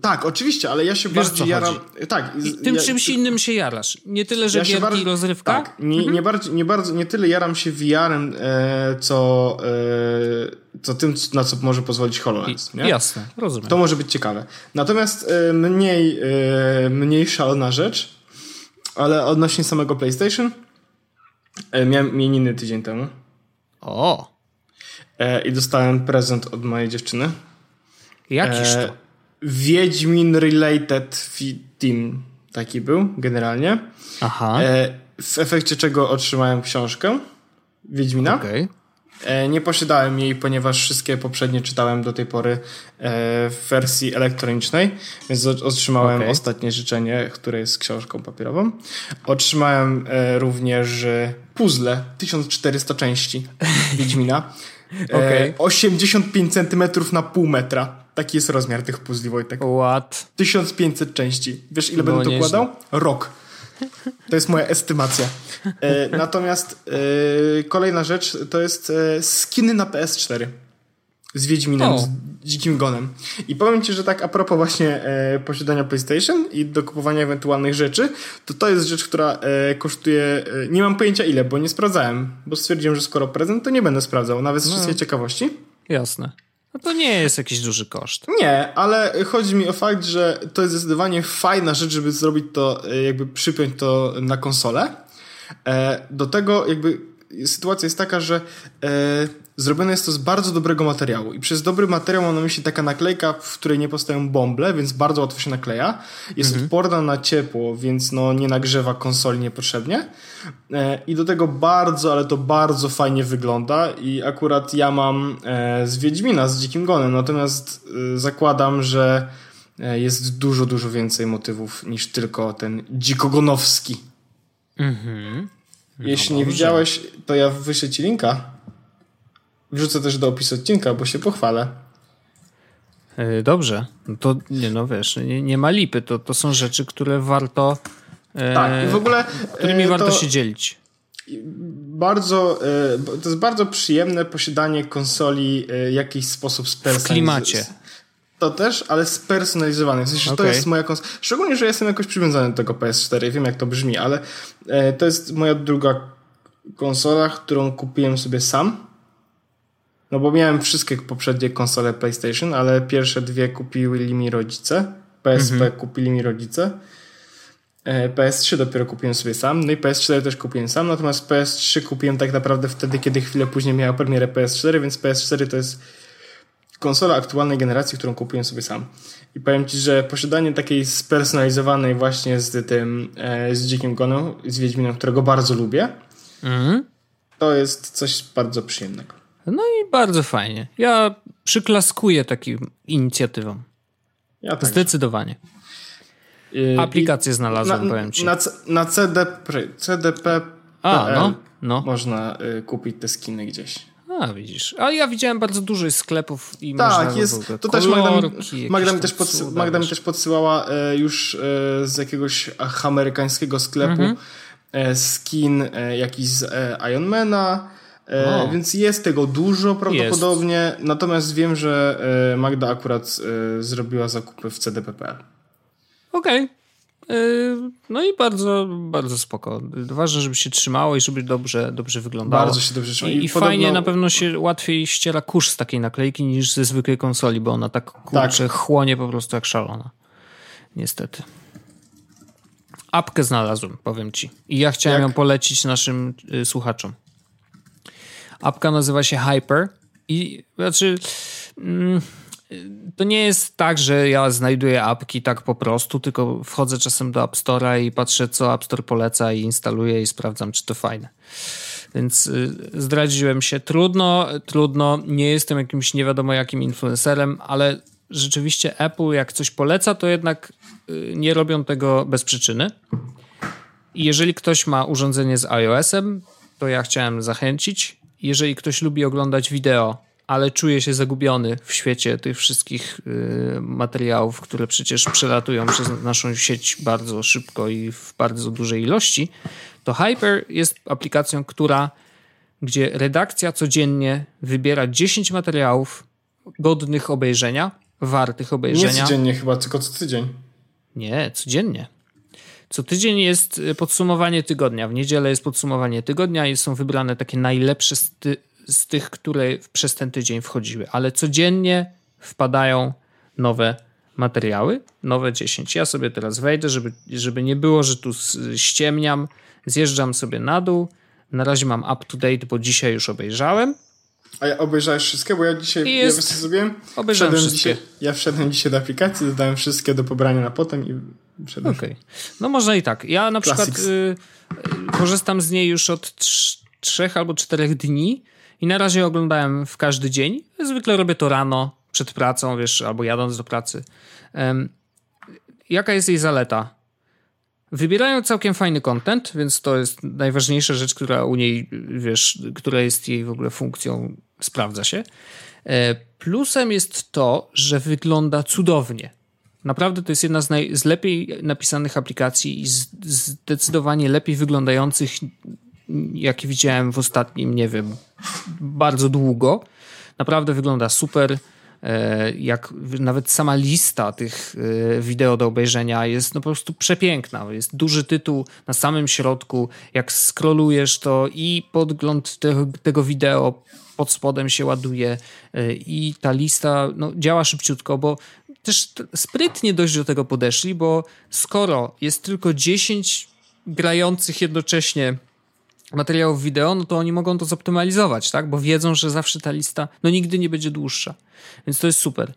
Tak, oczywiście, ale ja się Wiesz, bardziej jaram. Tak, I tym ja, czymś innym się jarasz. Nie tyle, że ja gierki bardziej, rozrywka. Tak, nie, mhm. nie, bardziej, nie, bardzo, nie tyle jaram się VR-em, e, co, e, co tym, na co może pozwolić HoloLens. Nie? Jasne, rozumiem. To może być ciekawe. Natomiast e, mniej, e, mniej szalona rzecz, ale odnośnie samego PlayStation, e, miałem imieniny tydzień temu. O! E, I dostałem prezent od mojej dziewczyny. Jakiż to? Wiedźmin Related Team taki był generalnie. Aha. E, w efekcie czego otrzymałem książkę Wiedźmina. Okay. E, nie posiadałem jej, ponieważ wszystkie poprzednie czytałem do tej pory e, w wersji elektronicznej, więc otrzymałem okay. ostatnie życzenie, które jest książką papierową. Otrzymałem również puzzle 1400 części Wiedźmina. okay. 85 cm na pół metra. Taki jest rozmiar tych puzli, Wojtek. What? 1500 części. Wiesz, ile no, będę dokładał? Rok. To jest moja estymacja. E, natomiast e, kolejna rzecz to jest e, skiny na PS4 z Wiedźminem, o. z Dzikim Gonem. I powiem Ci, że tak a propos właśnie e, posiadania PlayStation i dokupowania ewentualnych rzeczy, to to jest rzecz, która e, kosztuje, e, nie mam pojęcia ile, bo nie sprawdzałem, bo stwierdziłem, że skoro prezent, to nie będę sprawdzał, nawet z no. ciekawości. Jasne. No to nie jest jakiś duży koszt. Nie, ale chodzi mi o fakt, że to jest zdecydowanie fajna rzecz, żeby zrobić to, e, jakby przypiąć to na konsolę. E, do tego jakby sytuacja jest taka, że e, zrobione jest to z bardzo dobrego materiału. I przez dobry materiał mam na myśli taka naklejka, w której nie powstają bąble, więc bardzo łatwo się nakleja. Jest mhm. odporna na ciepło, więc no nie nagrzewa konsoli niepotrzebnie. E, I do tego bardzo, ale to bardzo fajnie wygląda. I akurat ja mam e, z Wiedźmina, z Dzikim Gonem, natomiast e, zakładam, że e, jest dużo, dużo więcej motywów niż tylko ten dzikogonowski. Mhm. Jeśli nie widziałeś, to ja wyślę ci linka. Wrzucę też do opisu odcinka, bo się pochwalę. E, dobrze. No to nie no wiesz, nie, nie ma lipy. To, to są rzeczy, które warto. E, tak, i w ogóle. Którymi e, warto się dzielić. Bardzo, to jest bardzo przyjemne posiadanie konsoli w jakiś sposób spersonalizowanej. W klimacie. To też, ale spersonalizowane. W sensie, okay. to jest moja konsola. Szczególnie, że jestem jakoś przywiązany do tego PS4. Wiem, jak to brzmi, ale to jest moja druga konsola, którą kupiłem sobie sam No bo miałem wszystkie poprzednie konsole PlayStation, ale pierwsze dwie kupili mi rodzice. PSP mhm. kupili mi rodzice. E, PS3 dopiero kupiłem sobie sam, no i PS4 też kupiłem sam, natomiast PS3 kupiłem tak naprawdę wtedy, kiedy chwilę później miała premierę PS4, więc PS4 to jest konsola aktualnej generacji, którą kupiłem sobie sam. I powiem Ci, że posiadanie takiej spersonalizowanej właśnie z tym, e, z Dzikim Goną, z Wiedźminem, którego bardzo lubię, mhm. to jest coś bardzo przyjemnego. No i bardzo fajnie. Ja przyklaskuję takim inicjatywom. Ja Zdecydowanie. I, Aplikację znalazłem, na, powiem ci. Na, na CDP, CDP A, no, no. można y, kupić te skiny gdzieś. A, widzisz. A ja widziałem bardzo dużo sklepów i tak, jest. To też Magda, Magda, mi też podsyła, Magda mi też podsyłała e, już e, z jakiegoś amerykańskiego sklepu mhm. e, skin e, jakiś z e, Ironmana. E, więc jest tego dużo prawdopodobnie. Jest. Natomiast wiem, że Magda akurat zrobiła zakupy w CDPPL. Okej. Okay. No i bardzo, bardzo spoko. Ważne, żeby się trzymało i żeby dobrze, dobrze wyglądało. Bardzo się dobrze trzymało. I, i podobno... fajnie na pewno się łatwiej ściera kurz z takiej naklejki niż ze zwykłej konsoli, bo ona tak kurczę tak. chłonie po prostu jak szalona. Niestety. Apkę znalazłem, powiem ci. I ja chciałem jak? ją polecić naszym y, słuchaczom. Apka nazywa się Hyper i znaczy... Mm, to nie jest tak, że ja znajduję apki tak po prostu, tylko wchodzę czasem do App Store'a i patrzę, co App Store poleca i instaluję i sprawdzam, czy to fajne. Więc y, zdradziłem się. Trudno, trudno. Nie jestem jakimś nie wiadomo jakim influencerem, ale rzeczywiście Apple jak coś poleca, to jednak y, nie robią tego bez przyczyny. I jeżeli ktoś ma urządzenie z iOS-em, to ja chciałem zachęcić. Jeżeli ktoś lubi oglądać wideo ale czuję się zagubiony w świecie tych wszystkich y, materiałów, które przecież przelatują przez naszą sieć bardzo szybko i w bardzo dużej ilości, to Hyper jest aplikacją, która, gdzie redakcja codziennie wybiera 10 materiałów godnych obejrzenia, wartych obejrzenia. Nie codziennie chyba, tylko co tydzień. Nie, codziennie. Co tydzień jest podsumowanie tygodnia. W niedzielę jest podsumowanie tygodnia i są wybrane takie najlepsze z tych, które przez ten tydzień wchodziły, ale codziennie wpadają nowe materiały, nowe 10. Ja sobie teraz wejdę, żeby, żeby nie było, że tu ściemniam, zjeżdżam sobie na dół. Na razie mam up to date, bo dzisiaj już obejrzałem. A ja obejrzałeś wszystkie, bo ja dzisiaj jest, ja zrobiłem? Obejrzałem wszystkie. Dzisiaj, ja wszedłem dzisiaj do aplikacji, dodałem wszystkie do pobrania na potem i wszedłem. Okej. Okay. No można i tak. Ja na Classics. przykład y, korzystam z niej już od trzech albo czterech dni i na razie oglądałem w każdy dzień. Zwykle robię to rano, przed pracą, wiesz, albo jadąc do pracy. Um, jaka jest jej zaleta? Wybierają całkiem fajny content, więc to jest najważniejsza rzecz, która u niej, wiesz, która jest jej w ogóle funkcją, sprawdza się. E, plusem jest to, że wygląda cudownie. Naprawdę to jest jedna z, naj, z lepiej napisanych aplikacji i z, zdecydowanie lepiej wyglądających jaki widziałem w ostatnim, nie wiem, bardzo długo. Naprawdę wygląda super. E, jak nawet sama lista tych e, wideo do obejrzenia jest no po prostu przepiękna. Jest duży tytuł na samym środku. Jak scrollujesz to i podgląd tego, tego wideo pod spodem się ładuje e, i ta lista no, działa szybciutko, bo też sprytnie dość do tego podeszli, bo skoro jest tylko 10 grających jednocześnie materiałów wideo, no to oni mogą to zoptymalizować, tak? Bo wiedzą, że zawsze ta lista no nigdy nie będzie dłuższa. Więc to jest super.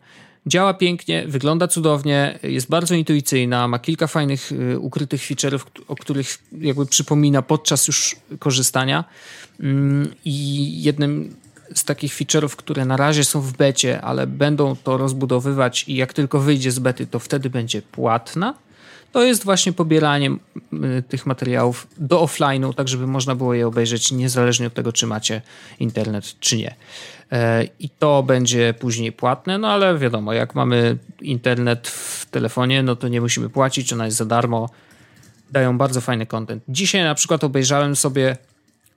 Działa pięknie, wygląda cudownie, jest bardzo intuicyjna, ma kilka fajnych y, ukrytych feature'ów, o których jakby przypomina podczas już korzystania. Mm, I jednym z takich feature'ów, które na razie są w becie, ale będą to rozbudowywać i jak tylko wyjdzie z bety, to wtedy będzie płatna to jest właśnie pobieranie tych materiałów do offline'u, tak żeby można było je obejrzeć niezależnie od tego, czy macie internet, czy nie. E, I to będzie później płatne, no ale wiadomo, jak mamy internet w telefonie, no to nie musimy płacić, ona jest za darmo. Dają bardzo fajny content. Dzisiaj na przykład obejrzałem sobie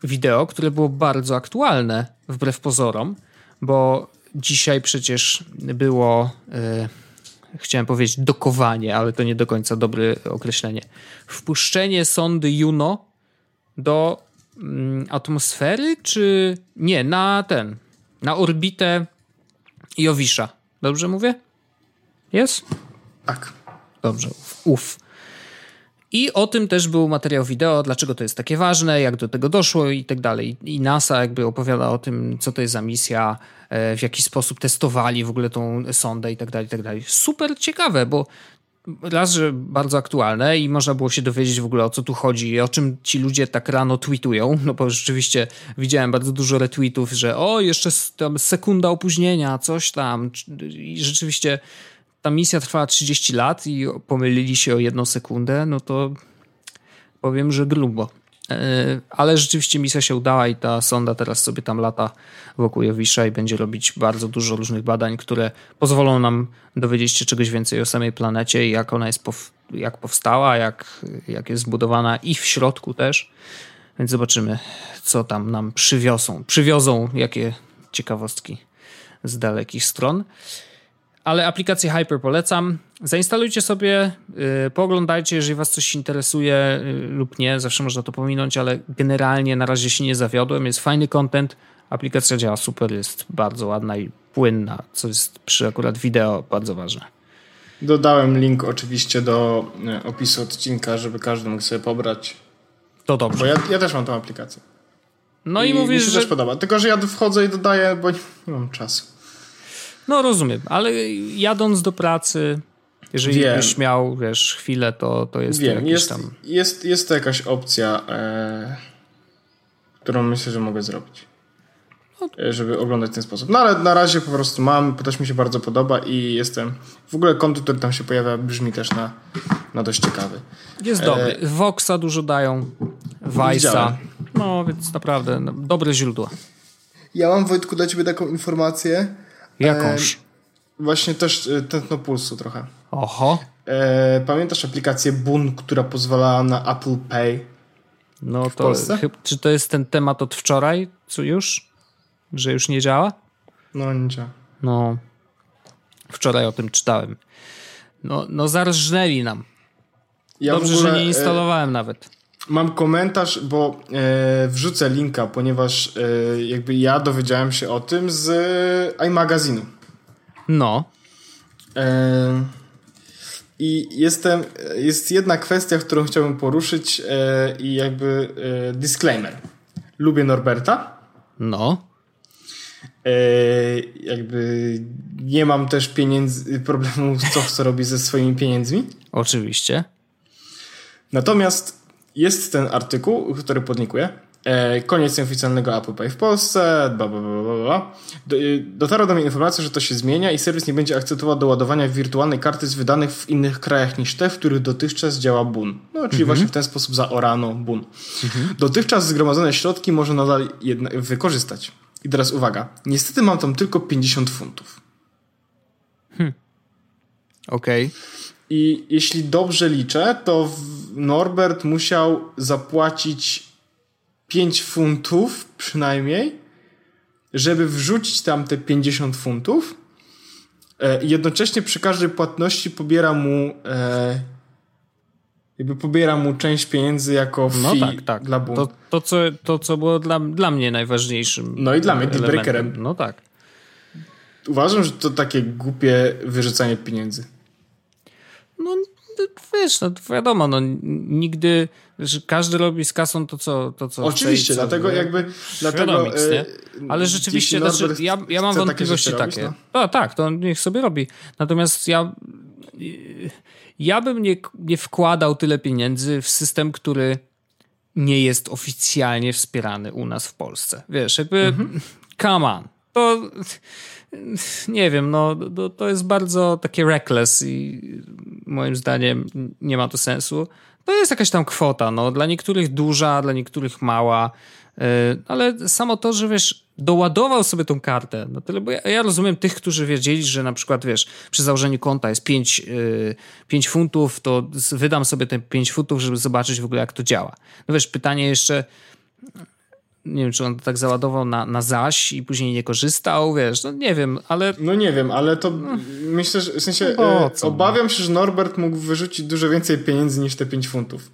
wideo, które było bardzo aktualne, wbrew pozorom, bo dzisiaj przecież było. Yy, chciałem powiedzieć dokowanie, ale to nie do końca dobre określenie. Wpuszczenie sondy Juno do mm, atmosfery, czy nie, na ten, na orbitę Jowisza. Dobrze mówię? Jest? Tak. Dobrze, uf. I o tym też był materiał wideo, dlaczego to jest takie ważne, jak do tego doszło i tak dalej. I NASA jakby opowiada o tym, co to jest za misja, e, w jaki sposób testowali w ogóle tą sondę i tak dalej, i tak dalej. Super ciekawe, bo raz, że bardzo aktualne i można było się dowiedzieć w ogóle o co tu chodzi i o czym ci ludzie tak rano tweetują, no bo rzeczywiście widziałem bardzo dużo retweetów, że o, jeszcze tam sekunda opóźnienia, coś tam i rzeczywiście ta misja trwała 30 lat i pomylili się o jedną sekundę, no to powiem, że grubo. E, ale rzeczywiście misja się udała i ta sonda teraz sobie tam lata wokół Jowisza i będzie robić bardzo dużo różnych badań, które pozwolą nam dowiedzieć się czegoś więcej o samej planecie i jak ona jest, jak powstała, jak, jak jest zbudowana i w środku też. Więc zobaczymy, co tam nam przywiozą. Przywiozą jakie ciekawostki z dalekich stron ale aplikację Hyper polecam. Zainstalujcie sobie, yy, pooglądajcie, jeżeli was coś interesuje yy, lub nie, zawsze można to pominąć, ale generalnie na razie się nie zawiodłem, jest fajny content, aplikacja działa super, jest bardzo ładna i płynna, co jest przy akurat wideo bardzo ważne. Dodałem link oczywiście do e, opisu odcinka, żeby każdy mógł sobie pobrać. To dobrze. Bo ja, ja też mam tą aplikację. No i, i mówisz, mi się że... też podoba. Tylko, że ja wchodzę i dodaję, bo nie mam czasu. No rozumiem, ale jadąc do pracy, jeżeli Wiem. byś miał, wiesz, chwilę, to, to jest Wiem, to jest, tam... Jest, jest to jakaś opcja, e, którą myślę, że mogę zrobić. No. E, żeby oglądać w ten sposób. No ale na razie po prostu mam, też mi się bardzo podoba i jestem... W ogóle kontent, który tam się pojawia, brzmi też na, na dość ciekawy. Jest e... dobry. Voxa dużo dają, Vice'a. No, więc naprawdę no, dobre źródła. Ja mam, Wojtku, dla ciebie taką informację, Jakąż? E, właśnie też e, tętno pulsu trochę. Oho. E, pamiętasz aplikację Boon, która pozwalała na Apple Pay? No to czy to jest ten temat od wczoraj, co już? Że już nie działa? No nie działa. No. Wczoraj o tym czytałem. No, no zarżnęli nam. Ja Dobrze, ogóle, że nie e, instalowałem e, nawet. Mam komentarz, bo e, wrzucę linka, ponieważ e, jakby ja dowiedziałem się o tym z iMagazynu. No. E, I jestem, jest jedna kwestia, którą chciałbym poruszyć e, i jakby e, disclaimer. Lubię Norberta. No. E, jakby nie mam też pieniędzy, problemu, co chce robić ze swoimi pieniędzmi. Oczywiście. Natomiast jest ten artykuł, który podnikuję. E, koniec nieoficjalnego Apple Pay w Polsce, bla, bla, bla, bla. Y, dotarła do mnie informacja, że to się zmienia i serwis nie będzie akceptował do ładowania wirtualnej karty z wydanych w innych krajach niż te, w których dotychczas działa BUN. No, czyli mhm. właśnie w ten sposób zaorano BUN. Mhm. Dotychczas zgromadzone środki można nadal wykorzystać. I teraz uwaga. Niestety mam tam tylko 50 funtów. Hmm. Okej. Okay. I jeśli dobrze liczę, to Norbert musiał zapłacić 5 funtów przynajmniej, żeby wrzucić tam te 50 funtów. E, jednocześnie przy każdej płatności pobiera mu e, jakby pobiera mu część pieniędzy jako no fee no tak, tak. dla. To, to, co, to, co było dla, dla mnie najważniejszym No i dla mnie dealbreakerem. No tak. Uważam, że to takie głupie wyrzucanie pieniędzy. No wiesz, no wiadomo, no nigdy, że każdy robi z kasą to, co, to, co Oczywiście, chce, dlatego jakby, dlatego, nie? Ale rzeczywiście, znaczy, ja, ja mam wątpliwości takie. Robić, no. no. tak, to niech sobie robi. Natomiast ja ja bym nie, nie wkładał tyle pieniędzy w system, który nie jest oficjalnie wspierany u nas w Polsce. Wiesz, jakby mhm. come on. To nie wiem, no to, to jest bardzo takie reckless i moim zdaniem nie ma to sensu. To jest jakaś tam kwota, no dla niektórych duża, dla niektórych mała, yy, ale samo to, że wiesz, doładował sobie tą kartę, no tyle, bo ja, ja, rozumiem tych, którzy wiedzieli, że na przykład, wiesz, przy założeniu konta jest 5, yy, 5 funtów, to wydam sobie te 5 funtów, żeby zobaczyć w ogóle, jak to działa. No wiesz, pytanie jeszcze, nie wiem, czy on tak załadował na, na zaś i później nie korzystał, wiesz, no nie wiem, ale... No nie wiem, ale to no. myślę, że w sensie no, e, obawiam się, że Norbert mógł wyrzucić dużo więcej pieniędzy niż te 5 funtów.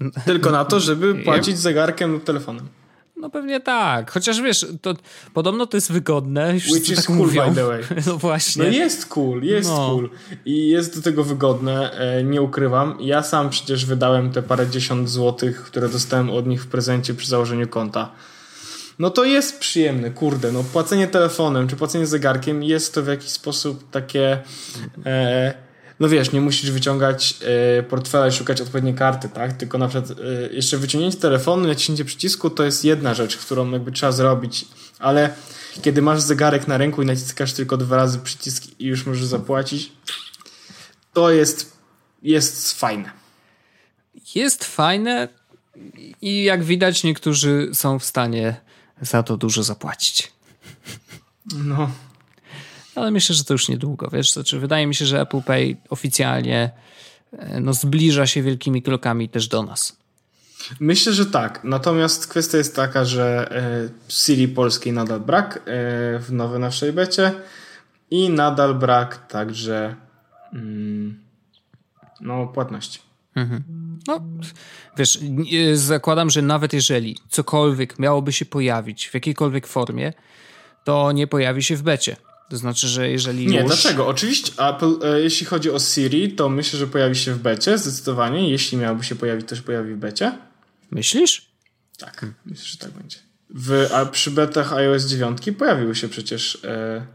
No, Tylko na to, żeby płacić zegarkiem lub telefonem. No pewnie tak. Chociaż wiesz, to podobno to jest wygodne. Which is tak cool, mówią. by the way. No właśnie. No jest cool, jest no. cool. I jest do tego wygodne, e, nie ukrywam. Ja sam przecież wydałem te parę dziesiąt złotych, które dostałem od nich w prezencie przy założeniu konta. No to jest przyjemne, kurde. No płacenie telefonem czy płacenie zegarkiem jest to w jakiś sposób takie... E, no wiesz, nie musisz wyciągać y, portfela i szukać odpowiedniej karty, tak? Tylko na przykład y, jeszcze wyciągnięcie telefonu, naciśnięcie przycisku to jest jedna rzecz, którą jakby trzeba zrobić, ale kiedy masz zegarek na ręku i naciskasz tylko dwa razy przycisk i już możesz zapłacić, to jest, jest fajne. Jest fajne i jak widać niektórzy są w stanie za to dużo zapłacić. No, ale myślę, że to już niedługo, wiesz, znaczy wydaje mi się, że Apple Pay oficjalnie e, no, zbliża się wielkimi krokami też do nas. Myślę, że tak. Natomiast kwestia jest taka, że e, Siri polskiej nadal brak e, w nowej naszej becie i nadal brak także mm, no, płatności. Mhm. No, wiesz, zakładam, że nawet jeżeli cokolwiek miałoby się pojawić w jakiejkolwiek formie, to nie pojawi się w becie. To znaczy, że jeżeli. Nie, już... dlaczego? Oczywiście, Apple, e, jeśli chodzi o Siri, to myślę, że pojawi się w becie, zdecydowanie. Jeśli miałoby się pojawić, to się pojawi w becie. Myślisz? Tak, myślę, że tak będzie. W, a przy betach iOS 9 pojawiły się przecież. E,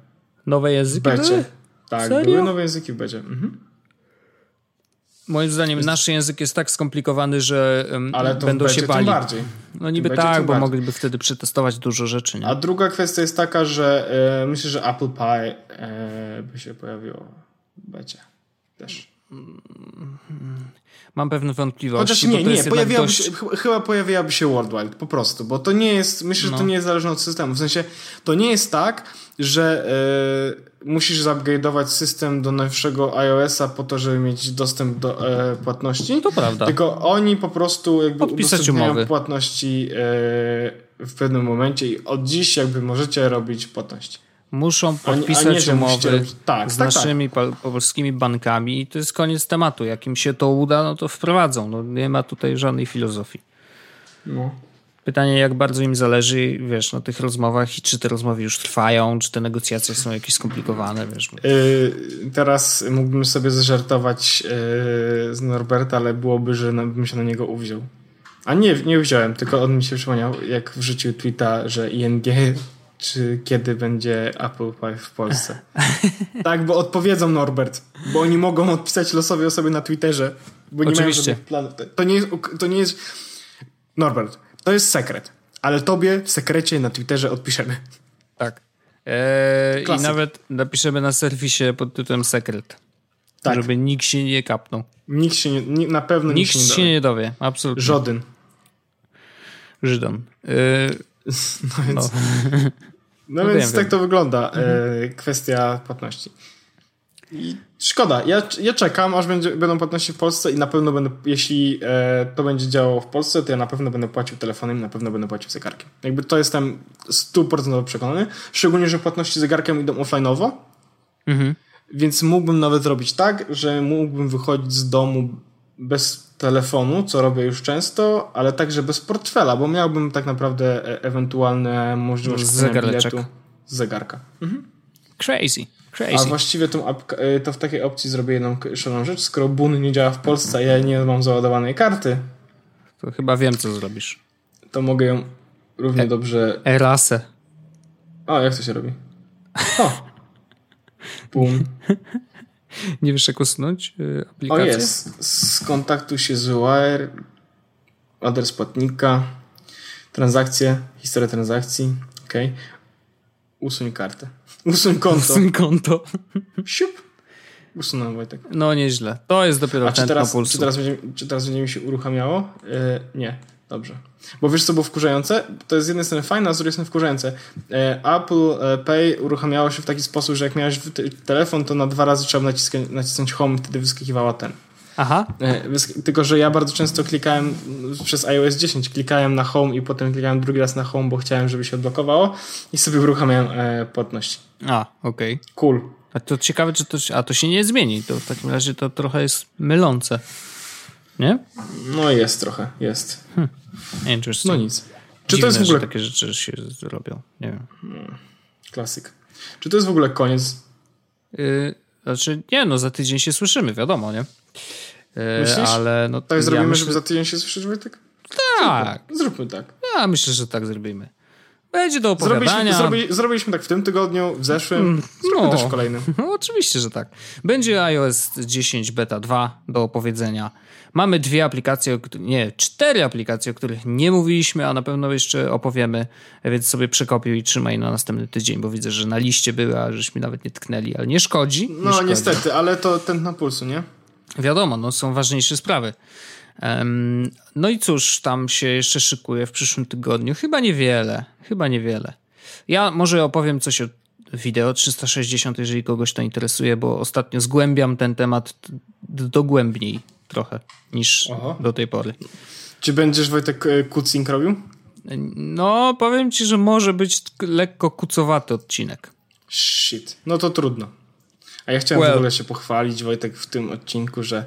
nowe języki? W becie. Tak, Serio? były nowe języki w becie. Mhm. Moim zdaniem jest... nasz język jest tak skomplikowany, że Ale to będą się bali. Bardziej. No niby tak, bo bardziej. mogliby wtedy przetestować dużo rzeczy. Nie? A druga kwestia jest taka, że e, myślę, że Apple Pie e, by się pojawiło w becie też. Mam pewne wątpliwości. Chociaż nie, nie, pojawiłaby dość... się, chyba pojawiłaby się Worldwide po prostu, bo to nie jest, myślę, no. że to no. nie jest zależne od systemu. W sensie, to nie jest tak, że e, musisz zupgrade'ować system do najwyższego iOS-a po to, żeby mieć dostęp do e, płatności. To prawda. Tylko oni po prostu jakby Podpisać umowy. płatności e, w pewnym momencie i od dziś jakby możecie robić płatności. Muszą podpisać a a umowy tak, z tak, naszymi tak. polskimi bankami i to jest koniec tematu. Jak im się to uda, no to wprowadzą. No, nie ma tutaj żadnej filozofii. No. Pytanie, jak bardzo im zależy, wiesz, na tych rozmowach i czy te rozmowy już trwają, czy te negocjacje są jakieś skomplikowane, wiesz. Yy, teraz mógłbym sobie zażartować yy, z Norberta, ale byłoby, że bym się na niego uwziął. A nie, nie wziąłem, tylko on mi się przypomniał, jak wrzucił tweeta, że ING czy kiedy będzie Apple Pie w Polsce. tak, bo odpowiedzą Norbert, bo oni mogą odpisać losowej osobie na Twitterze, bo nie Oczywiście. mają planów. To nie jest, to nie jest... Norbert, to jest sekret, ale tobie w sekrecie na Twitterze odpiszemy. Tak. Eee, I nawet napiszemy na serwisie pod tytułem sekret. Tak. Żeby nikt się nie kapnął. Nikt się nie, na pewno nikt, nikt się, nie dowie. Absolutnie. Żaden. Żydon. Eee, no więc... No. No, no więc wiem, tak wiem. to wygląda, e, mhm. kwestia płatności. I szkoda, ja, ja czekam, aż będzie, będą płatności w Polsce i na pewno będę, jeśli e, to będzie działało w Polsce, to ja na pewno będę płacił telefonem na pewno będę płacił zegarkiem. Jakby to jestem stuprocentowo przekonany, szczególnie, że płatności zegarkiem idą offline'owo, mhm. więc mógłbym nawet zrobić tak, że mógłbym wychodzić z domu bez telefonu, co robię już często, ale także bez portfela, bo miałbym tak naprawdę e, ewentualne możliwości biletu z zegarka. Mhm. Crazy. Crazy. A właściwie tą e, to w takiej opcji zrobię jedną szaloną rzecz. Skoro Bun nie działa w Polsce, a ja nie mam załadowanej karty, to chyba wiem, co zrobisz. To mogę ją równie e dobrze... Erasę. O, jak to się robi? O! Bum. Nie wiesz, jak usunąć y, aplikację? O jest. Skontaktuj się z Wire, adres płatnika, transakcje, historia transakcji. Ok. Usuń kartę. Usuń konto. Usuń konto. Siup. Usunąłem Wojtek. No nieźle. To jest dopiero A czy teraz, czy teraz, będzie, czy teraz będzie mi się uruchamiało? Yy, nie. Dobrze. Bo wiesz, co było wkurzające? To jest z jednej strony fajne, a z drugiej strony wkurzające. E, Apple e, Pay uruchamiało się w taki sposób, że jak miałeś telefon, to na dwa razy trzeba nacisnąć, nacisnąć home, wtedy wyskakiwała ten. Aha. E, tylko, że ja bardzo często klikałem przez iOS 10, klikałem na home i potem klikałem drugi raz na home, bo chciałem, żeby się odblokowało i sobie uruchamiałem płatność. A, okej. Okay. Cool. A to ciekawe, czy to, a to się nie zmieni. To w takim razie to trochę jest mylące. Nie? No jest trochę, jest. Hmm. Interesting. No nic. Czy Dziwne, to jest w ogóle... takie rzeczy się robią. Nie wiem. Hmm. Klasyk. Czy to jest w ogóle koniec? Yy, znaczy, nie, no za tydzień się słyszymy, wiadomo, nie? Yy, Myślisz? Ale no, tak zrobimy, ja myślę... żeby za tydzień się słyszeć, Wojtek? Tak. Zróbmy, zróbmy tak. Ja myślę, że tak zrobimy. Będzie do opowiadania. Zrobiliśmy, zrobi, zrobiliśmy tak w tym tygodniu, w zeszłym, mm, no, też w kolejnym. No, oczywiście, że tak. Będzie iOS 10 Beta 2 do opowiedzenia. Mamy dwie aplikacje, nie, cztery aplikacje, o których nie mówiliśmy, a na pewno jeszcze opowiemy, więc sobie przekopiuj i trzymaj na następny tydzień, bo widzę, że na liście były, a żeśmy nawet nie tknęli, ale nie szkodzi. Nie no szkodzi. niestety, ale to ten na pulsu, nie? Wiadomo, no są ważniejsze sprawy. No i cóż, tam się jeszcze szykuje w przyszłym tygodniu. Chyba niewiele, chyba niewiele. Ja może opowiem coś o wideo 360, jeżeli kogoś to interesuje, bo ostatnio zgłębiam ten temat dogłębniej trochę niż Aha. do tej pory. Czy będziesz Wojtek e, kucing robił? No, powiem ci, że może być lekko kucowaty odcinek. Shit. No to trudno. A ja chciałem well. w ogóle się pochwalić, Wojtek, w tym odcinku, że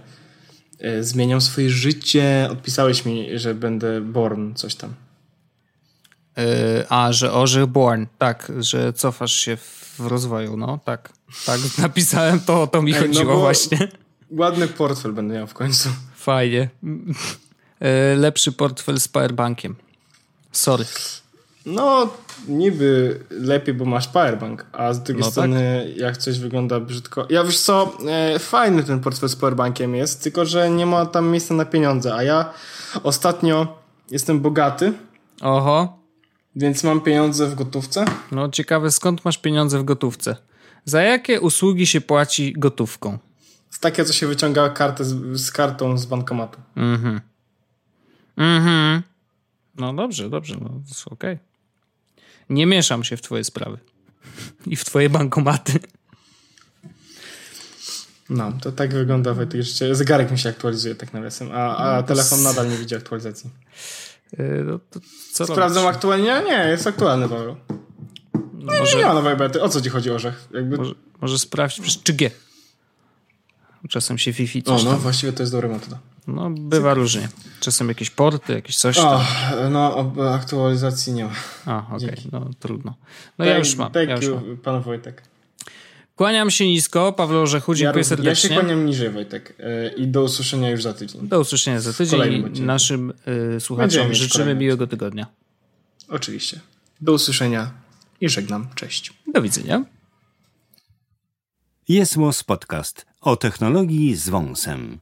zmieniam swoje życie. Odpisałeś mi, że będę born, coś tam. Yy, a, że orzech born. Tak, że cofasz się w rozwoju, no tak. Tak, napisałem to, o to mi no chodziło no właśnie. Ładny portfel będę miał w końcu. Fajnie. E, lepszy portfel z powerbankiem. Sorry. No, niby lepiej, bo masz powerbank, a z drugiej no strony tak. jak coś wygląda brzydko. Ja wiesz co, e, fajny ten portfel z powerbankiem jest, tylko że nie ma tam miejsca na pieniądze, a ja ostatnio jestem bogaty. Oho. Więc mam pieniądze w gotówce. No ciekawe, skąd masz pieniądze w gotówce? Za jakie usługi się płaci gotówką? Z takie, co się wyciąga kartę z, z kartą z bankomatu. Mhm. Mhm. No dobrze, dobrze, no okej. Okay. Nie mieszam się w twoje sprawy. I w twoje bankomaty. No, to tak wygląda Wojtek życie. Zegarek mi się aktualizuje tak nawiasem, a, a no, telefon nadal nie widzi aktualizacji. Yy, no co Sprawdzam robisz? aktualnie? Nie, jest aktualny Paweł. No, no może... nie ma nowej bety. O co ci chodzi, Orzech? Jakby... Może, może sprawdź przez 3G. Czasem się Wi-Fi coś O, no tam. właściwie to jest dobra metoda. No, bywa różnie. Czasem jakieś porty, jakieś coś tam. O, no, aktualizacji nie ma. A, okej, okay. no trudno. No thank, ja już mam. Thank ja już you, mam. pan Wojtek. Kłaniam się nisko, Paweł Orzechu, dziękuję ja, serdecznie. Ja się kłaniam niżej, Wojtek. E, I do usłyszenia już za tydzień. Do usłyszenia za tydzień. Naszym y, słuchaczom życzymy miłego tygodnia. Oczywiście. Do usłyszenia i żegnam. Cześć. Do widzenia. Jest Podcast o technologii z wąsem.